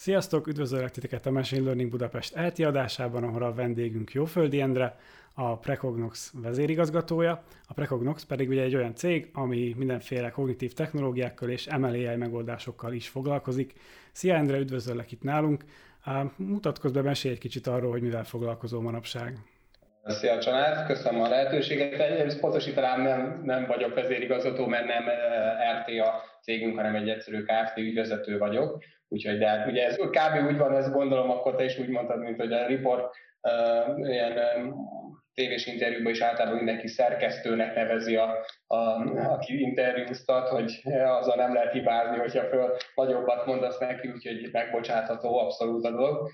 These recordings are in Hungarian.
Sziasztok, üdvözöllek titeket a Machine Learning Budapest elti adásában, ahol a vendégünk Jóföldi Endre, a Precognox vezérigazgatója. A Precognox pedig ugye egy olyan cég, ami mindenféle kognitív technológiákkal és MLAI megoldásokkal is foglalkozik. Szia Endre, üdvözöllek itt nálunk. Mutatkozz be, mesélj egy kicsit arról, hogy mivel foglalkozó manapság. Szia Csanád, köszönöm a lehetőséget. Egy pontosítanám, nem, nem vagyok vezérigazgató, mert nem RTA cégünk, hanem egy egyszerű Kft. ügyvezető vagyok. Úgyhogy, de hát ugye ez kb. úgy van, ezt gondolom, akkor te is úgy mondtad, mint hogy a report uh, ilyen um, tévés interjúban is általában mindenki szerkesztőnek nevezi, a, a, aki interjúztat, hogy azzal nem lehet hibázni, hogyha föl nagyobbat mondasz neki, úgyhogy megbocsátható abszolút a dolog.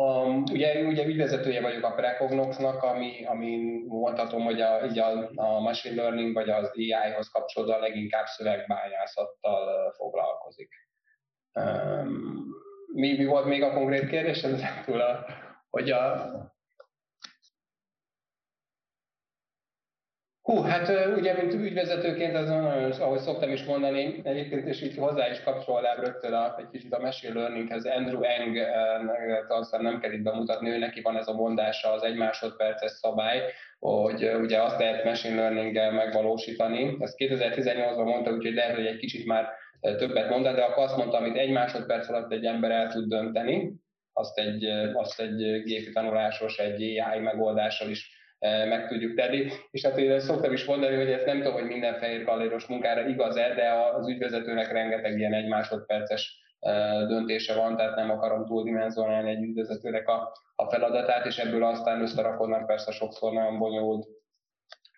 A, ugye, ugye ügyvezetője vagyok a Precognoxnak, ami, ami mondhatom, hogy a, így a, a machine learning vagy az AI-hoz kapcsolódóan leginkább szövegbányászattal foglalkozik. Um, mi, mi volt még a konkrét kérdés? Ez túl a, hogy a, Hú, hát ugye, mint ügyvezetőként, az ahogy szoktam is mondani, egyébként és így hozzá is kapcsolnám rögtön a, egy kicsit a machine learninghez. Andrew Eng, aztán nem kell itt bemutatni, ő neki van ez a mondása, az egy másodperces szabály, hogy ugye azt lehet machine learning megvalósítani. Ezt 2018-ban mondta, úgyhogy lehet, hogy egy kicsit már többet mondani, de akkor azt mondta, amit egy másodperc alatt egy ember el tud dönteni, azt egy, azt egy gépi tanulásos, egy AI megoldással is meg tudjuk tenni. És hát én szoktam is mondani, hogy ez nem tudom, hogy minden fehér kalléros munkára igaz-e, de az ügyvezetőnek rengeteg ilyen egy másodperces döntése van, tehát nem akarom túldimenzionálni egy ügyvezetőnek a, a feladatát, és ebből aztán összerakodnak persze sokszor nagyon bonyolult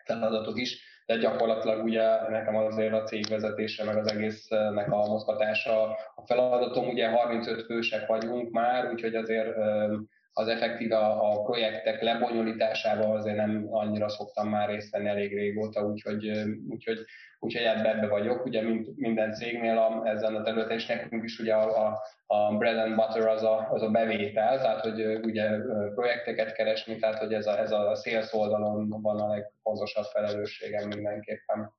feladatok is, de gyakorlatilag ugye nekem azért a cégvezetése, meg az egésznek a mozgatása a feladatom, ugye 35 fősek vagyunk már, úgyhogy azért az effektív a, projektek lebonyolításával azért nem annyira szoktam már részt venni elég régóta, úgyhogy, úgyhogy, úgyhogy ebbe, ebbe vagyok. Ugye mint minden cégnél a, ezen a területen, és nekünk is ugye a, a, a bread and butter az a, az a bevétel, tehát hogy ugye projekteket keresni, tehát hogy ez a, ez a sales oldalon van a legfontosabb felelősségem mindenképpen.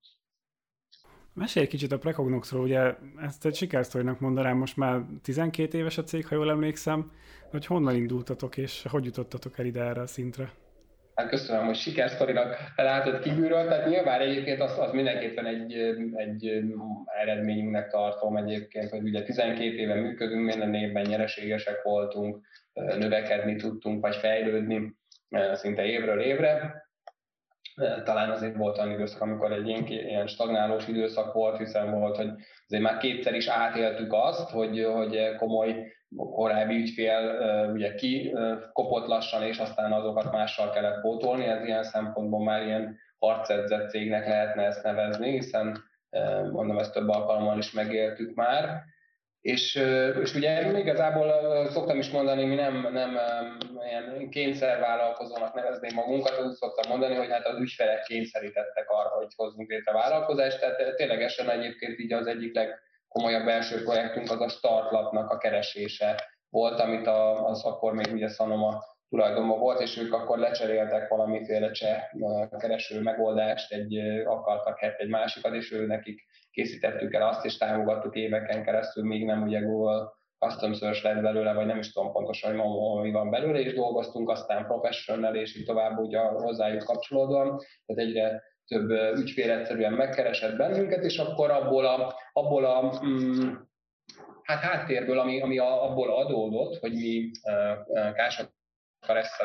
Mesélj egy kicsit a Precognoxról, ugye ezt egy sikersztorinak mondanám, most már 12 éves a cég, ha jól emlékszem, hogy honnan indultatok, és hogy jutottatok el ide erre a szintre? Hát köszönöm, hogy sikersztorinak felállt kívülről, tehát nyilván egyébként az, az mindenképpen egy, egy eredményünknek tartom egyébként, hogy ugye 12 éve működünk, minden évben nyereségesek voltunk, növekedni tudtunk, vagy fejlődni szinte évről évre, talán azért volt olyan időszak, amikor egy ilyen, ilyen stagnálós időszak volt, hiszen volt, hogy azért már kétszer is átéltük azt, hogy, hogy komoly korábbi ügyfél ugye ki kopott lassan, és aztán azokat mással kellett pótolni, ez ilyen szempontból már ilyen harcedzett cégnek lehetne ezt nevezni, hiszen mondom, ezt több alkalommal is megéltük már. És, és ugye igazából szoktam is mondani, mi nem, nem ilyen kényszervállalkozónak nevezném magunkat, úgy szoktam mondani, hogy hát az ügyfelek kényszerítettek arra, hogy hozzunk létre vállalkozást, tehát ténylegesen egyébként így az egyik legkomolyabb belső projektünk az a startlapnak a keresése volt, amit a, az akkor még ugye Sanoma tulajdonban volt, és ők akkor lecseréltek valamiféle cseh kereső megoldást, egy, akartak hát egy másikat, és ő nekik készítettük el azt, és támogattuk éveken keresztül, még nem ugye Google custom search lett belőle, vagy nem is tudom pontosan, hogy mi van belőle, és dolgoztunk aztán professional, és így tovább ugye hozzájuk kapcsolódóan, tehát egyre több ügyfél egyszerűen megkeresett bennünket, és akkor abból a, abból a mm, hát háttérből, ami, ami a, abból adódott, hogy mi uh, Kása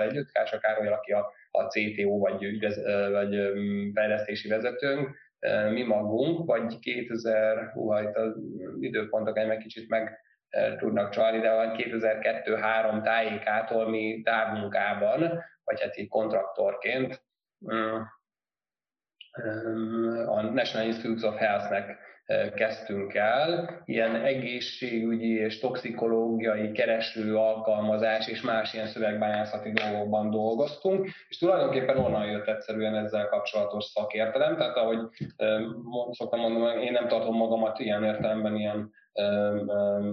együtt, Kása Károly, aki a, a CTO vagy, ügyvez, vagy fejlesztési vezetőnk, mi magunk, vagy 2000, hú, itt az időpontok egy kicsit meg tudnak csalni, de van 2002-3 tájékától mi távmunkában, vagy hát így kontraktorként a National Institutes of Health-nek kezdtünk el, ilyen egészségügyi és toxikológiai kereső alkalmazás és más ilyen szövegbányászati dolgokban dolgoztunk, és tulajdonképpen onnan jött egyszerűen ezzel kapcsolatos szakértelem, tehát ahogy szoktam mondani, én nem tartom magamat ilyen értelemben ilyen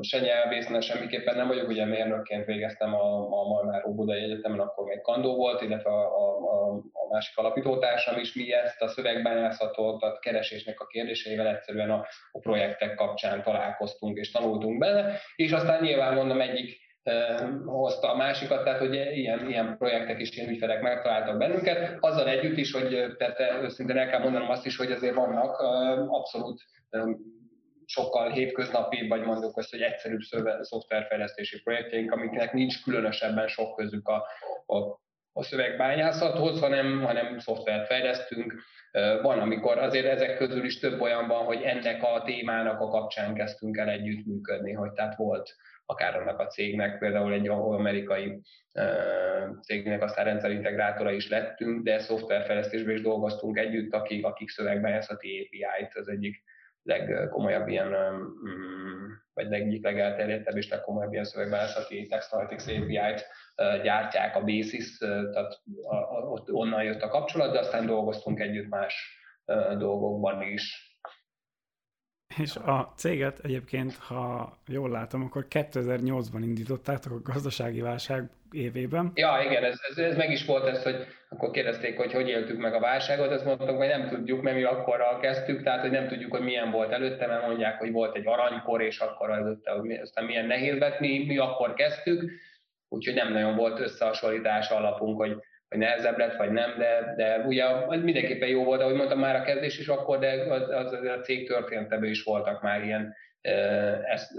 se nyelvésznek semmiképpen nem vagyok, ugye mérnökként végeztem a, a Malmár Óbudai Egyetemen, akkor még kandó volt, illetve a, a, a másik alapítótársam is, mi ezt a szövegbányászatot, a keresésnek a kérdéseivel egyszerűen a, a projektek kapcsán találkoztunk és tanultunk bele, és aztán nyilván mondom egyik hozta a másikat, tehát hogy ilyen, ilyen projektek és ilyen ügyfelek megtaláltak bennünket, azzal együtt is, hogy tehát őszintén el kell mondanom azt is, hogy azért vannak abszolút sokkal hétköznapi, vagy mondjuk azt, hogy egyszerűbb szoftverfejlesztési projektjeink, amiknek nincs különösebben sok közük a, a, a szövegbányászathoz, hanem, hanem szoftvert fejlesztünk. Van, amikor azért ezek közül is több olyan van, hogy ennek a témának a kapcsán kezdtünk el együttműködni, hogy tehát volt akár annak a cégnek, például egy amerikai cégnek aztán rendszerintegrátora is lettünk, de szoftverfejlesztésben is dolgoztunk együtt, akik, akik szövegbányászati API-t, az egyik legkomolyabb ilyen, mm, vagy egyik legelterjedtebb és legkomolyabb ilyen szövegbányászati Text Analytics API-t gyártják a Basis, tehát ott onnan jött a kapcsolat, de aztán dolgoztunk együtt más dolgokban is. És a céget egyébként, ha jól látom, akkor 2008-ban indítottátok a gazdasági válság évében. Ja, igen, ez, ez, ez meg is volt ez, hogy akkor kérdezték, hogy hogy éltük meg a válságot, ezt mondtuk, hogy nem tudjuk, mert mi akkorral kezdtük, tehát hogy nem tudjuk, hogy milyen volt előtte, mert mondják, hogy volt egy aranykor, és akkor előtte, hogy aztán milyen nehéz lett, mi, mi akkor kezdtük, úgyhogy nem nagyon volt összehasonlítás alapunk, hogy hogy nehezebb lett, vagy nem, de, de ugye az mindenképpen jó volt, ahogy mondtam már a kezdés is akkor, de az, az, az a cég történetében is voltak már ilyen ezt,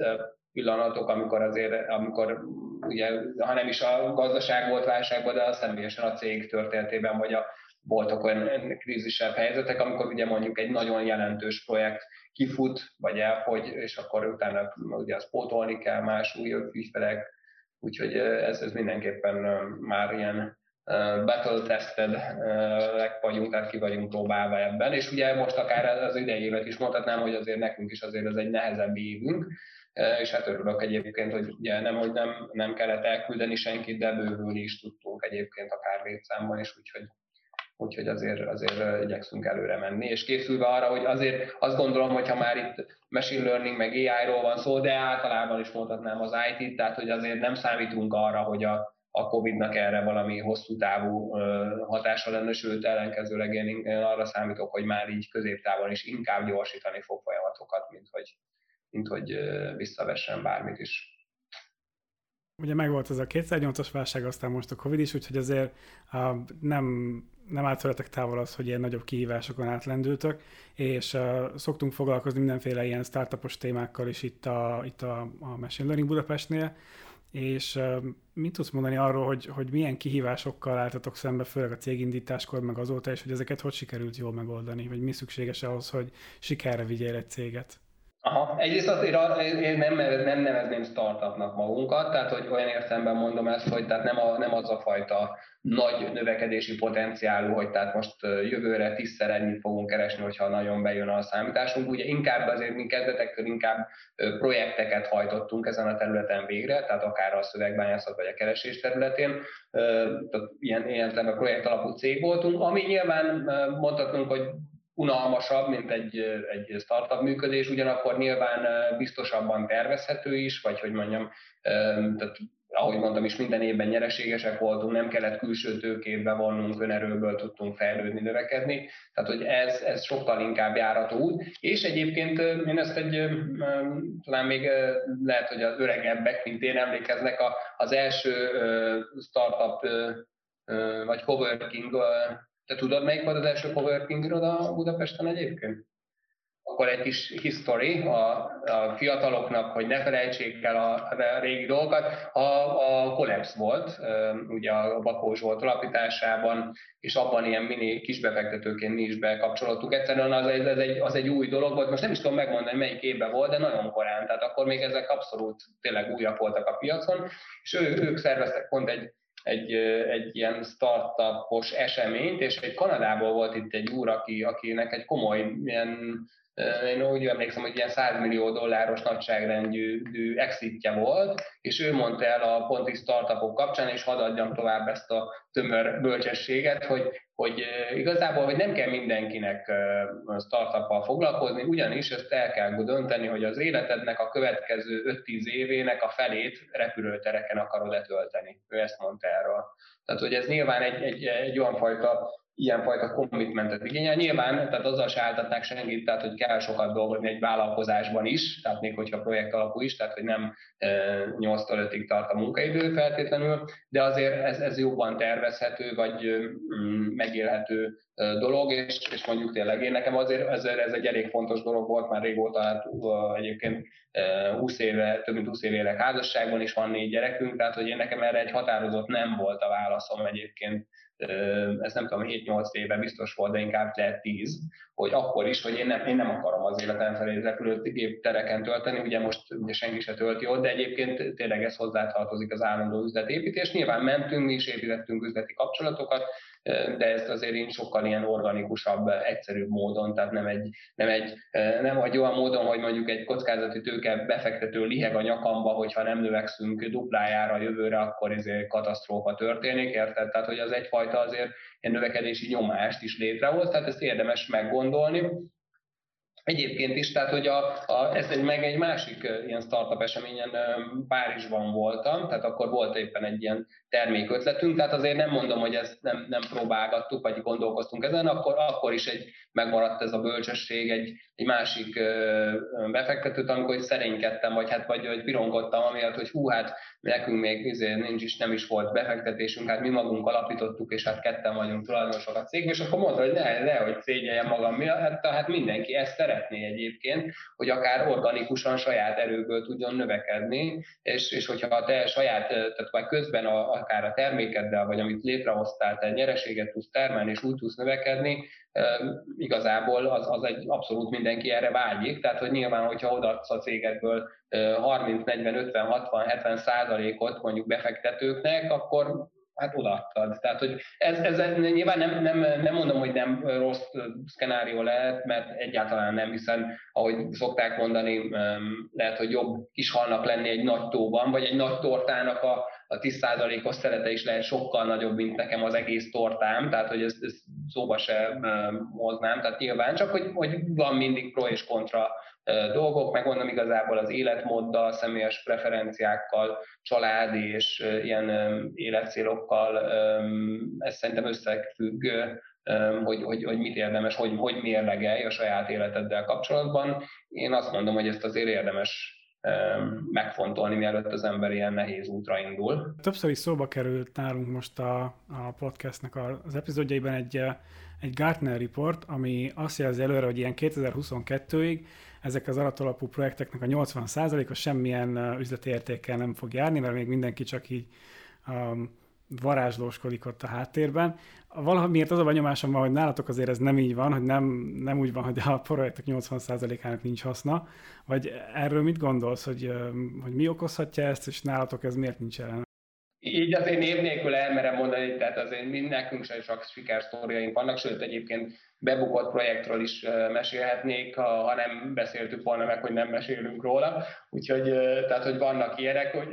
pillanatok, amikor azért, amikor ugye, ha nem is a gazdaság volt válságban, de a személyesen a cég történetében, vagy a, voltak olyan krízisebb helyzetek, amikor ugye mondjuk egy nagyon jelentős projekt kifut, vagy elfogy, és akkor utána ugye azt pótolni kell más új ügyfelek, úgyhogy ez, ez mindenképpen már ilyen battle tested vagyunk, tehát ki vagyunk próbálva ebben, és ugye most akár az idei évet is mondhatnám, hogy azért nekünk is azért ez egy nehezebb évünk, és hát örülök egyébként, hogy ugye nem, hogy nem, nem kellett elküldeni senkit, de bővülni is tudtunk egyébként akár létszámban, és úgyhogy úgyhogy azért, azért igyekszünk előre menni, és készülve arra, hogy azért azt gondolom, hogy ha már itt machine learning meg AI-ról van szó, de általában is mondhatnám az IT-t, tehát hogy azért nem számítunk arra, hogy a, a Covid-nak erre valami hosszú távú hatása lenne, sőt ellenkezőleg én arra számítok, hogy már így középtávon is inkább gyorsítani fog folyamatokat, mint hogy, mint hogy visszavessen bármit is. Ugye megvolt ez a 2008-as válság, aztán most a Covid is, úgyhogy azért nem, nem állt távol az, hogy ilyen nagyobb kihívásokon átlendültök, és uh, szoktunk foglalkozni mindenféle ilyen startupos témákkal is itt a, itt a, a Machine Learning Budapestnél, és mit tudsz mondani arról, hogy, hogy milyen kihívásokkal álltatok szembe, főleg a cégindításkor, meg azóta, és hogy ezeket hogy sikerült jól megoldani, vagy mi szükséges ahhoz, hogy sikerre vigyél egy céget? Aha, egyrészt azért én nem, nem nevezném startupnak magunkat, tehát hogy olyan értelemben mondom ezt, hogy tehát nem, a, nem az a fajta nagy növekedési potenciálú, hogy tehát most jövőre tízszer ennyit fogunk keresni, hogyha nagyon bejön a számításunk. Ugye inkább azért mi kezdetektől inkább projekteket hajtottunk ezen a területen végre, tehát akár a szövegbányászat vagy a keresés területén, tehát ilyen, ilyen projekt alapú cég voltunk, ami nyilván mondhatunk, hogy unalmasabb, mint egy, egy startup működés, ugyanakkor nyilván biztosabban tervezhető is, vagy hogy mondjam, tehát ahogy mondtam is, minden évben nyereségesek voltunk, nem kellett külső tőkét bevonnunk, önerőből tudtunk fejlődni, növekedni, tehát hogy ez, ez sokkal inkább járató út, és egyébként én ezt egy, talán még lehet, hogy az öregebbek, mint én emlékeznek, az első startup vagy coworking te tudod, melyik volt az első coworking iroda Budapesten egyébként? Akkor egy kis history a, a fiataloknak, hogy ne felejtsék el a, a régi dolgokat. A, a Collapse volt, ugye a Bakós volt alapításában, és abban ilyen mini kisbefektetőként mi is bekapcsolódtuk. Egyszerűen az egy, az, egy, az egy új dolog volt, most nem is tudom megmondani, melyik évben volt, de nagyon korán, tehát akkor még ezek abszolút tényleg újak voltak a piacon, és ő, ők szerveztek pont egy egy, egy ilyen startupos eseményt, és egy Kanadából volt itt egy úr, aki, akinek egy komoly ilyen én úgy emlékszem, hogy ilyen 100 millió dolláros nagyságrendű exitje volt, és ő mondta el a ponti startupok kapcsán, és hadd adjam tovább ezt a tömör bölcsességet, hogy, hogy igazából hogy nem kell mindenkinek startuppal foglalkozni, ugyanis ezt el kell dönteni, hogy az életednek a következő 5-10 évének a felét repülőtereken akarod letölteni. Ő ezt mondta erről. Tehát, hogy ez nyilván egy, egy, egy olyan fajta ilyenfajta commitmentet igényel. Nyilván, tehát azzal se álltatnák senkit, tehát hogy kell sokat dolgozni egy vállalkozásban is, tehát még hogyha projekt alapú is, tehát hogy nem 8-tól 5-ig tart a munkaidő feltétlenül, de azért ez, ez jobban tervezhető, vagy megélhető dolog, és, és mondjuk tényleg én nekem azért ez, ez egy elég fontos dolog volt, már régóta hát, egyébként 20 éve, több mint 20 éve élek házasságban, és van négy gyerekünk, tehát hogy én nekem erre egy határozott nem volt a válaszom egyébként ez nem tudom, 7-8 éve biztos volt, de inkább lehet 10, hogy akkor is, hogy én nem, én nem akarom az életem felé repülőgép tereken tölteni, ugye most senki se tölti ott, de egyébként tényleg ez hozzátartozik az állandó üzletépítés. Nyilván mentünk, mi is építettünk üzleti kapcsolatokat, de ezt azért én sokkal ilyen organikusabb, egyszerűbb módon, tehát nem egy, nem egy, nem egy olyan módon, hogy mondjuk egy kockázati tőke befektető liheg a nyakamba, hogyha nem növekszünk duplájára jövőre, akkor ezért katasztrófa történik, érted? Tehát, hogy az egyfajta azért ilyen növekedési nyomást is létrehoz, tehát ezt érdemes meggondolni. Egyébként is, tehát hogy a, a, ez egy, meg egy másik ilyen startup eseményen Párizsban voltam, tehát akkor volt éppen egy ilyen termékötletünk, tehát azért nem mondom, hogy ezt nem, nem próbálgattuk, vagy gondolkoztunk ezen, akkor, akkor is egy, megmaradt ez a bölcsesség egy, egy másik befektetőt, amikor szerénykedtem, vagy hát vagy, vagy pirongottam, amiatt, hogy hú, hát nekünk még izé, nincs is, nem is volt befektetésünk, hát mi magunk alapítottuk, és hát ketten vagyunk tulajdonosok a cég, és akkor mondta, hogy ne, ne, hogy szégyeljem magam, mi, hát, tehát mindenki ezt szeretné egyébként, hogy akár organikusan saját erőből tudjon növekedni, és, és hogyha a te saját, tehát vagy közben a, akár a termékeddel, vagy amit létrehoztál, te nyereséget tudsz termelni, és úgy tudsz növekedni, igazából az, az egy abszolút mindenki erre vágyik, tehát hogy nyilván, hogyha odaadsz a cégedből 30, 40, 50, 60, 70 százalékot mondjuk befektetőknek, akkor hát odaadtad. Tehát, hogy ez, ez nyilván nem, nem, nem mondom, hogy nem rossz szkenárió lehet, mert egyáltalán nem, hiszen ahogy szokták mondani, lehet, hogy jobb kis halnak lenni egy nagy tóban, vagy egy nagy tortának a, a 10%-os szerete is lehet sokkal nagyobb, mint nekem az egész tortám, tehát hogy ezt, ezt szóba se hoznám, tehát nyilván csak, hogy, hogy van mindig pro és kontra dolgok, meg mondom igazából az életmóddal, személyes preferenciákkal, családi és ilyen életcélokkal, ez szerintem összefügg, hogy, hogy, hogy mit érdemes, hogy, hogy mérlegelj a saját életeddel kapcsolatban. Én azt mondom, hogy ezt azért érdemes megfontolni, mielőtt az ember ilyen nehéz útra indul. Többször is szóba került nálunk most a, a podcastnek az epizódjaiban egy, egy Gartner report, ami azt jelzi előre, hogy ilyen 2022-ig ezek az alatalapú projekteknek a 80%-a semmilyen üzleti értékkel nem fog járni, mert még mindenki csak így um, varázslóskodik ott a háttérben. Valamiért az a benyomásom van, hogy nálatok azért ez nem így van, hogy nem, nem úgy van, hogy a projektek 80%-ának nincs haszna, vagy erről mit gondolsz, hogy, hogy mi okozhatja ezt, és nálatok ez miért nincs jelen? Így azért név nélkül elmerem mondani, tehát azért mind nekünk sem csak sikersztóriaink vannak, sőt egyébként bebukott projektről is mesélhetnék, ha, ha nem beszéltük volna meg, hogy nem mesélünk róla. Úgyhogy, tehát, hogy vannak ilyenek, hogy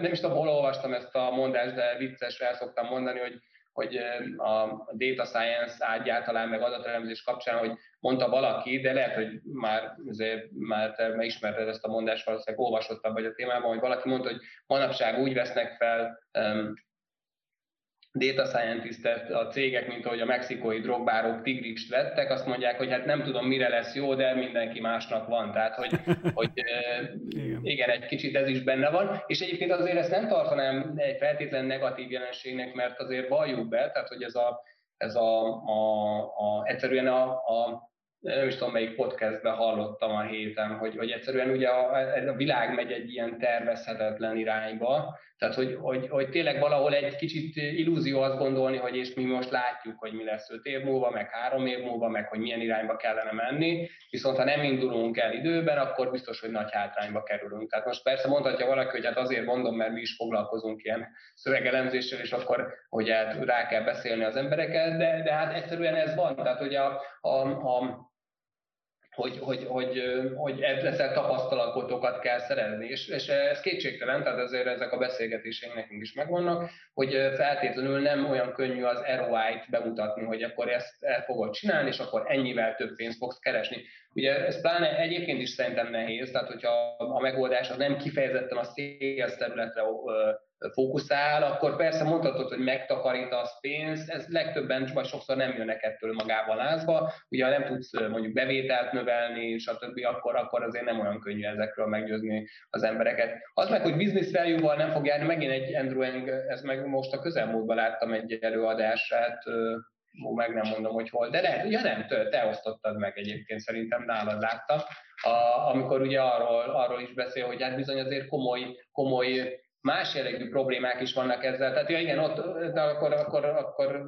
nem is tudom, hol olvastam ezt a mondást, de vicces el szoktam mondani, hogy hogy a data science egyáltalán meg adatelemzés kapcsán, hogy mondta valaki, de lehet, hogy már, azért, már te megismerted ezt a mondást, valószínűleg olvasottabb vagy a témában, hogy valaki mondta, hogy manapság úgy vesznek fel um, data scientist a cégek, mint ahogy a mexikói drogbárok tigrist vettek, azt mondják, hogy hát nem tudom, mire lesz jó, de mindenki másnak van. Tehát, hogy, hogy igen. igen, egy kicsit ez is benne van. És egyébként azért ezt nem tartanám egy feltétlen negatív jelenségnek, mert azért valljuk be, tehát, hogy ez a, ez a, a, a egyszerűen a, a nem is tudom, melyik podcastben hallottam a héten, hogy, hogy egyszerűen ugye a, a világ megy egy ilyen tervezhetetlen irányba, tehát hogy, hogy, hogy tényleg valahol egy kicsit illúzió azt gondolni, hogy és mi most látjuk, hogy mi lesz öt év múlva, meg három év múlva, meg hogy milyen irányba kellene menni, viszont ha nem indulunk el időben, akkor biztos, hogy nagy hátrányba kerülünk. Tehát most persze mondhatja valaki, hogy hát azért mondom, mert mi is foglalkozunk ilyen szövegelemzéssel, és akkor hogy hát rá kell beszélni az embereket, de, de hát egyszerűen ez van. Tehát hogy a, a, a hogy, hogy, hogy, hogy ezzel tapasztalatokat kell szerezni. És, és ez kétségtelen, tehát ezért ezek a beszélgetéseink nekünk is megvannak, hogy feltétlenül nem olyan könnyű az ROI-t bemutatni, hogy akkor ezt el fogod csinálni, és akkor ennyivel több pénzt fogsz keresni. Ugye ez pláne egyébként is szerintem nehéz, tehát hogyha a megoldás az nem kifejezetten a sales területre fókuszál, akkor persze mondhatod, hogy megtakarítasz pénzt, ez legtöbben vagy sokszor nem jönnek ettől magával lázba. Ugye ha nem tudsz mondjuk bevételt növelni, stb., akkor, akkor azért nem olyan könnyű ezekről meggyőzni az embereket. Az meg, hogy business value-val nem fog járni, megint egy Andrew Eng, ez meg most a közelmúltban láttam egy előadását, meg nem mondom, hogy hol, de lehet, ja nem, te, te osztottad meg egyébként, szerintem nálad láttam, a, amikor ugye arról, arról is beszél, hogy hát bizony azért komoly, komoly más jellegű problémák is vannak ezzel. Tehát ja, igen, ott, de akkor, akkor, akkor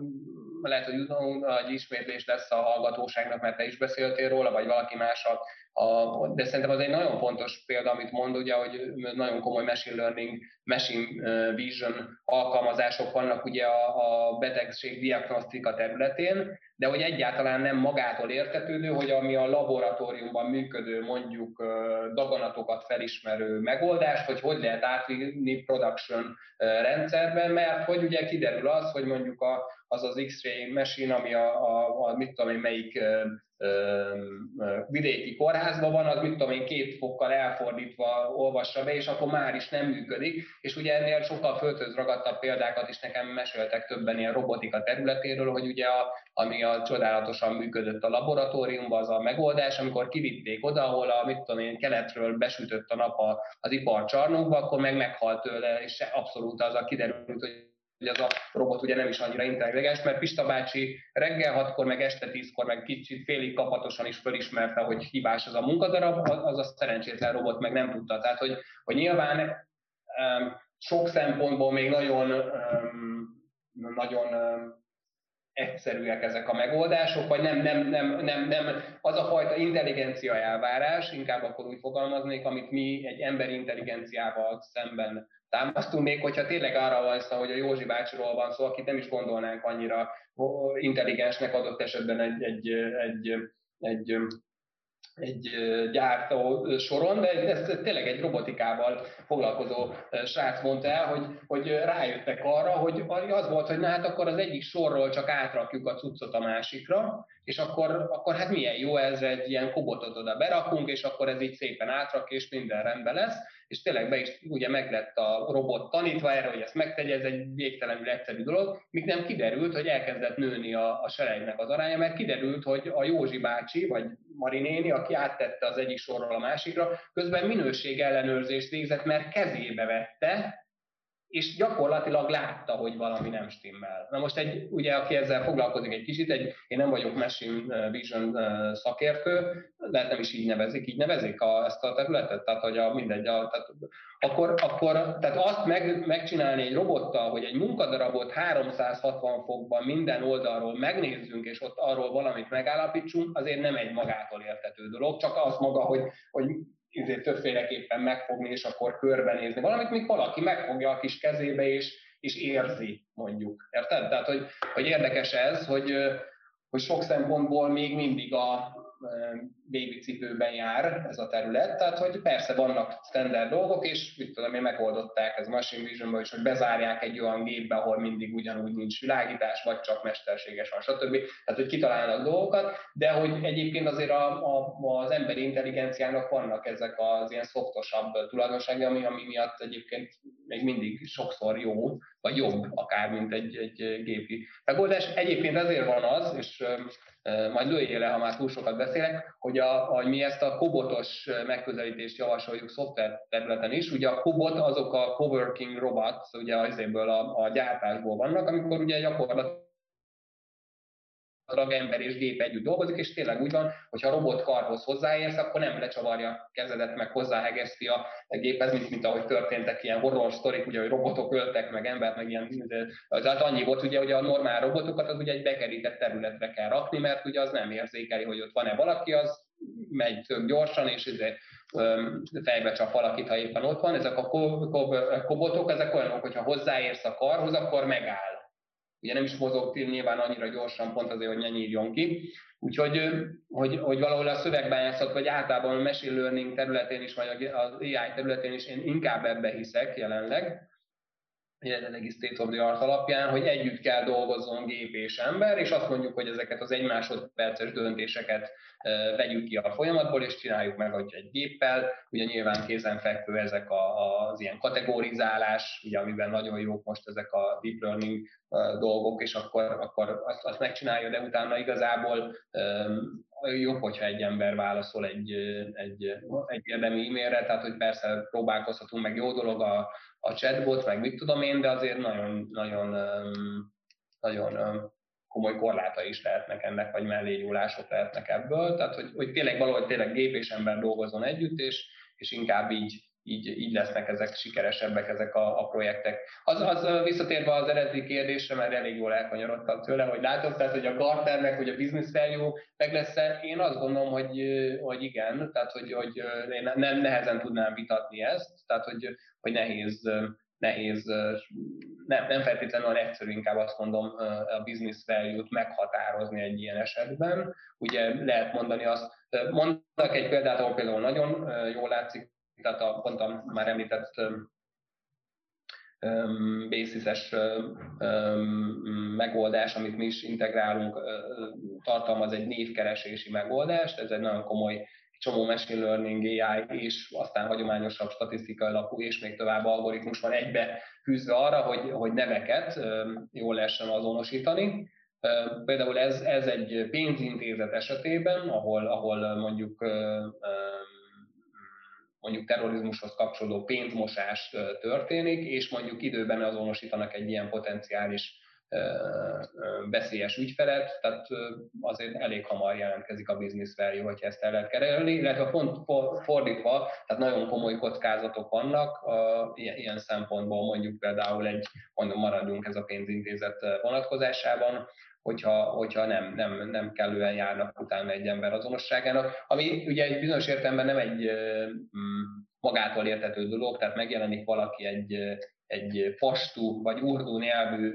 lehet, hogy nagy ismétlés lesz a hallgatóságnak, mert te is beszéltél róla, vagy valaki más a a, de szerintem az egy nagyon fontos példa, amit mond, ugye, hogy nagyon komoly machine learning, machine vision alkalmazások vannak ugye a, a betegség diagnosztika területén, de hogy egyáltalán nem magától értetődő, hogy ami a laboratóriumban működő mondjuk daganatokat felismerő megoldás, hogy hogy lehet átvinni production rendszerben, mert hogy ugye kiderül az, hogy mondjuk a, az az X-ray machine, ami a, a, a mit tudom én, melyik vidéki kórházban van, az mit tudom én, két fokkal elfordítva olvassa be, és akkor már is nem működik. És ugye ennél sokkal földhöz ragadtabb példákat is nekem meséltek többen ilyen robotika területéről, hogy ugye a, ami a csodálatosan működött a laboratóriumban, az a megoldás, amikor kivitték oda, ahol a mit tudom én, keletről besütött a nap az iparcsarnokba, akkor meg meghalt tőle, és abszolút az a kiderült, hogy hogy az a robot ugye nem is annyira intelligens, mert Pista bácsi reggel hatkor, meg este tízkor, meg kicsit félig kapatosan is fölismerte, hogy hibás az a munkadarab, az a szerencsétlen robot meg nem tudta. Tehát, hogy, hogy nyilván um, sok szempontból még nagyon, um, nagyon um, egyszerűek ezek a megoldások, vagy nem, nem, nem, nem, nem az a fajta intelligencia elvárás, inkább akkor úgy fogalmaznék, amit mi egy emberi intelligenciával szemben támasztunk, még hogyha tényleg arra van szó, hogy a Józsi bácsiról van szó, akit nem is gondolnánk annyira intelligensnek adott esetben egy, egy, egy, egy egy gyártó soron, de ez tényleg egy robotikával foglalkozó srác mondta el, hogy, hogy rájöttek arra, hogy az volt, hogy na hát akkor az egyik sorról csak átrakjuk a cuccot a másikra, és akkor, akkor hát milyen jó ez, egy ilyen kobotot oda berakunk, és akkor ez így szépen átrak, és minden rendben lesz, és tényleg be is ugye meg lett a robot tanítva erre, hogy ezt megtegye, ez egy végtelenül egyszerű dolog, míg nem kiderült, hogy elkezdett nőni a, a selejnek az aránya, mert kiderült, hogy a Józsi bácsi, vagy Marinéni, aki áttette az egyik sorról a másikra, közben minőség ellenőrzést végzett, mert kezébe vette, és gyakorlatilag látta, hogy valami nem stimmel. Na most egy, ugye, aki ezzel foglalkozik egy kicsit, egy, én nem vagyok machine vision szakértő, lehet nem is így nevezik, így nevezik a, ezt a területet, tehát hogy a, mindegy, a, tehát, akkor, akkor tehát azt meg, megcsinálni egy robottal, hogy egy munkadarabot 360 fokban minden oldalról megnézzünk, és ott arról valamit megállapítsunk, azért nem egy magától értető dolog, csak az maga, hogy, hogy izé, többféleképpen megfogni, és akkor körbenézni. Valamit, míg valaki megfogja a kis kezébe, és, és érzi, mondjuk. Érted? Tehát, hogy, hogy érdekes ez, hogy, hogy sok szempontból még mindig a, baby cipőben jár ez a terület, tehát hogy persze vannak standard dolgok, és mit tudom én, megoldották ez machine vision is, hogy bezárják egy olyan gépbe, ahol mindig ugyanúgy nincs világítás, vagy csak mesterséges van, stb. Tehát, hogy kitalálnak dolgokat, de hogy egyébként azért a, a, az emberi intelligenciának vannak ezek az ilyen szoftosabb tulajdonságai, ami, ami miatt egyébként még mindig sokszor jó, vagy jobb akár, mint egy, egy gépi megoldás. Egyébként ezért van az, és majd lőjél le, ha már túl sokat beszélek, hogy, a, hogy mi ezt a kobotos megközelítést javasoljuk szoftver területen is. Ugye a kobot azok a coworking robots, ugye azéből a, a gyártásból vannak, amikor ugye gyakorlatilag ember és gép együtt dolgozik, és tényleg úgy van, hogy ha robot karhoz hozzáérsz, akkor nem lecsavarja kezedet, meg hozzáhegeszti a géphez, mint, mint ahogy történtek ilyen horror sztorik, ugye, hogy robotok öltek meg embert, meg ilyen, tehát annyi volt ugye, hogy a normál robotokat az ugye egy bekerített területre kell rakni, mert ugye az nem érzékeli, hogy ott van-e valaki, az megy tök gyorsan, és ezért fejbe csap valakit, ha éppen ott van. Ezek a kobotok, ezek olyanok, hogyha hozzáérsz a karhoz, akkor megáll ugye nem is mozog nyilván annyira gyorsan, pont azért, hogy ne nyírjon ki. Úgyhogy hogy, hogy valahol a szövegbányászat, vagy általában a machine learning területén is, vagy az AI területén is én inkább ebbe hiszek jelenleg. Jelenlegi State of the Art alapján, hogy együtt kell dolgozzon gép és ember, és azt mondjuk, hogy ezeket az egy másodperces döntéseket vegyük ki a folyamatból, és csináljuk meg hogy egy géppel. Ugye nyilván kézenfekvő ezek az ilyen kategorizálás, ugye amiben nagyon jók most ezek a deep learning dolgok, és akkor, akkor azt, azt megcsinálja, de utána igazából jobb, hogyha egy ember válaszol egy, egy, egy érdemi e-mailre, tehát hogy persze próbálkozhatunk, meg jó dolog a, a chatbot, meg mit tudom én, de azért nagyon, nagyon, nagyon komoly korlátai is lehetnek ennek, vagy mellényúlások lehetnek ebből. Tehát, hogy, hogy tényleg valahogy tényleg gép és ember dolgozzon együtt, és, és inkább így, így, így lesznek ezek sikeresebbek ezek a, a projektek. Az, az visszatérve az eredeti kérdésre, mert elég jól elkanyarodtam tőle, hogy látok, tehát hogy a Gartnernek, hogy a business value meg lesz -e, én azt gondolom, hogy, hogy igen, tehát hogy, hogy én nem nehezen tudnám vitatni ezt, tehát hogy, hogy nehéz, nehéz, nem, nem feltétlenül egyszerű, inkább azt mondom, a business value-t meghatározni egy ilyen esetben. Ugye lehet mondani azt, mondtak egy példát, ahol például nagyon jól látszik, tehát a, pont a már említett basis megoldás, amit mi is integrálunk, tartalmaz egy névkeresési megoldást, ez egy nagyon komoly csomó machine learning, AI és aztán hagyományosabb statisztikai alapú és még tovább algoritmus van egybe fűzve arra, hogy, hogy neveket jól lehessen azonosítani. Például ez, ez egy pénzintézet esetében, ahol, ahol mondjuk mondjuk terrorizmushoz kapcsolódó pénzmosás történik, és mondjuk időben azonosítanak egy ilyen potenciális veszélyes ügyfelet, tehát azért elég hamar jelentkezik a business value, hogyha ezt el lehet kerülni, illetve pont fordítva, tehát nagyon komoly kockázatok vannak ilyen szempontból, mondjuk például egy, mondom, maradjunk ez a pénzintézet vonatkozásában, hogyha, hogyha nem, nem, nem kellően járnak utána egy ember azonosságának, ami ugye egy bizonyos értelemben nem egy magától értető dolog, tehát megjelenik valaki egy, egy pastú vagy urdu nyelvű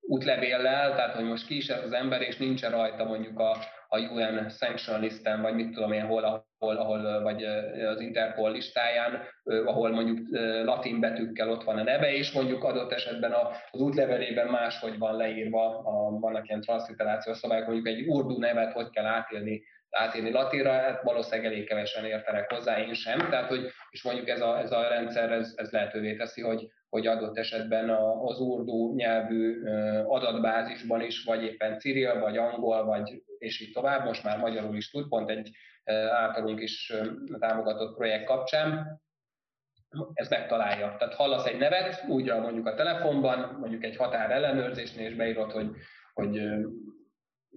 útlevéllel, tehát hogy most ki is ez az ember, és nincsen rajta mondjuk a, a UN sanction listen, vagy mit tudom én, hol, ahol, ahol, vagy az Interpol listáján, ahol mondjuk latin betűkkel ott van a neve, és mondjuk adott esetben az útlevelében máshogy van leírva, a, vannak ilyen transzliterációs szabályok, mondjuk egy urdu nevet hogy kell átírni átírni latinra, hát valószínűleg elég kevesen értenek hozzá, én sem. Tehát, hogy, és mondjuk ez a, ez a rendszer, ez, ez lehetővé teszi, hogy, hogy adott esetben az urdu nyelvű adatbázisban is, vagy éppen ciril, vagy angol, vagy és így tovább, most már magyarul is tud, pont egy általunk is támogatott projekt kapcsán, ez megtalálja. Tehát hallasz egy nevet, úgy mondjuk a telefonban, mondjuk egy határ ellenőrzésnél, és beírod, hogy, hogy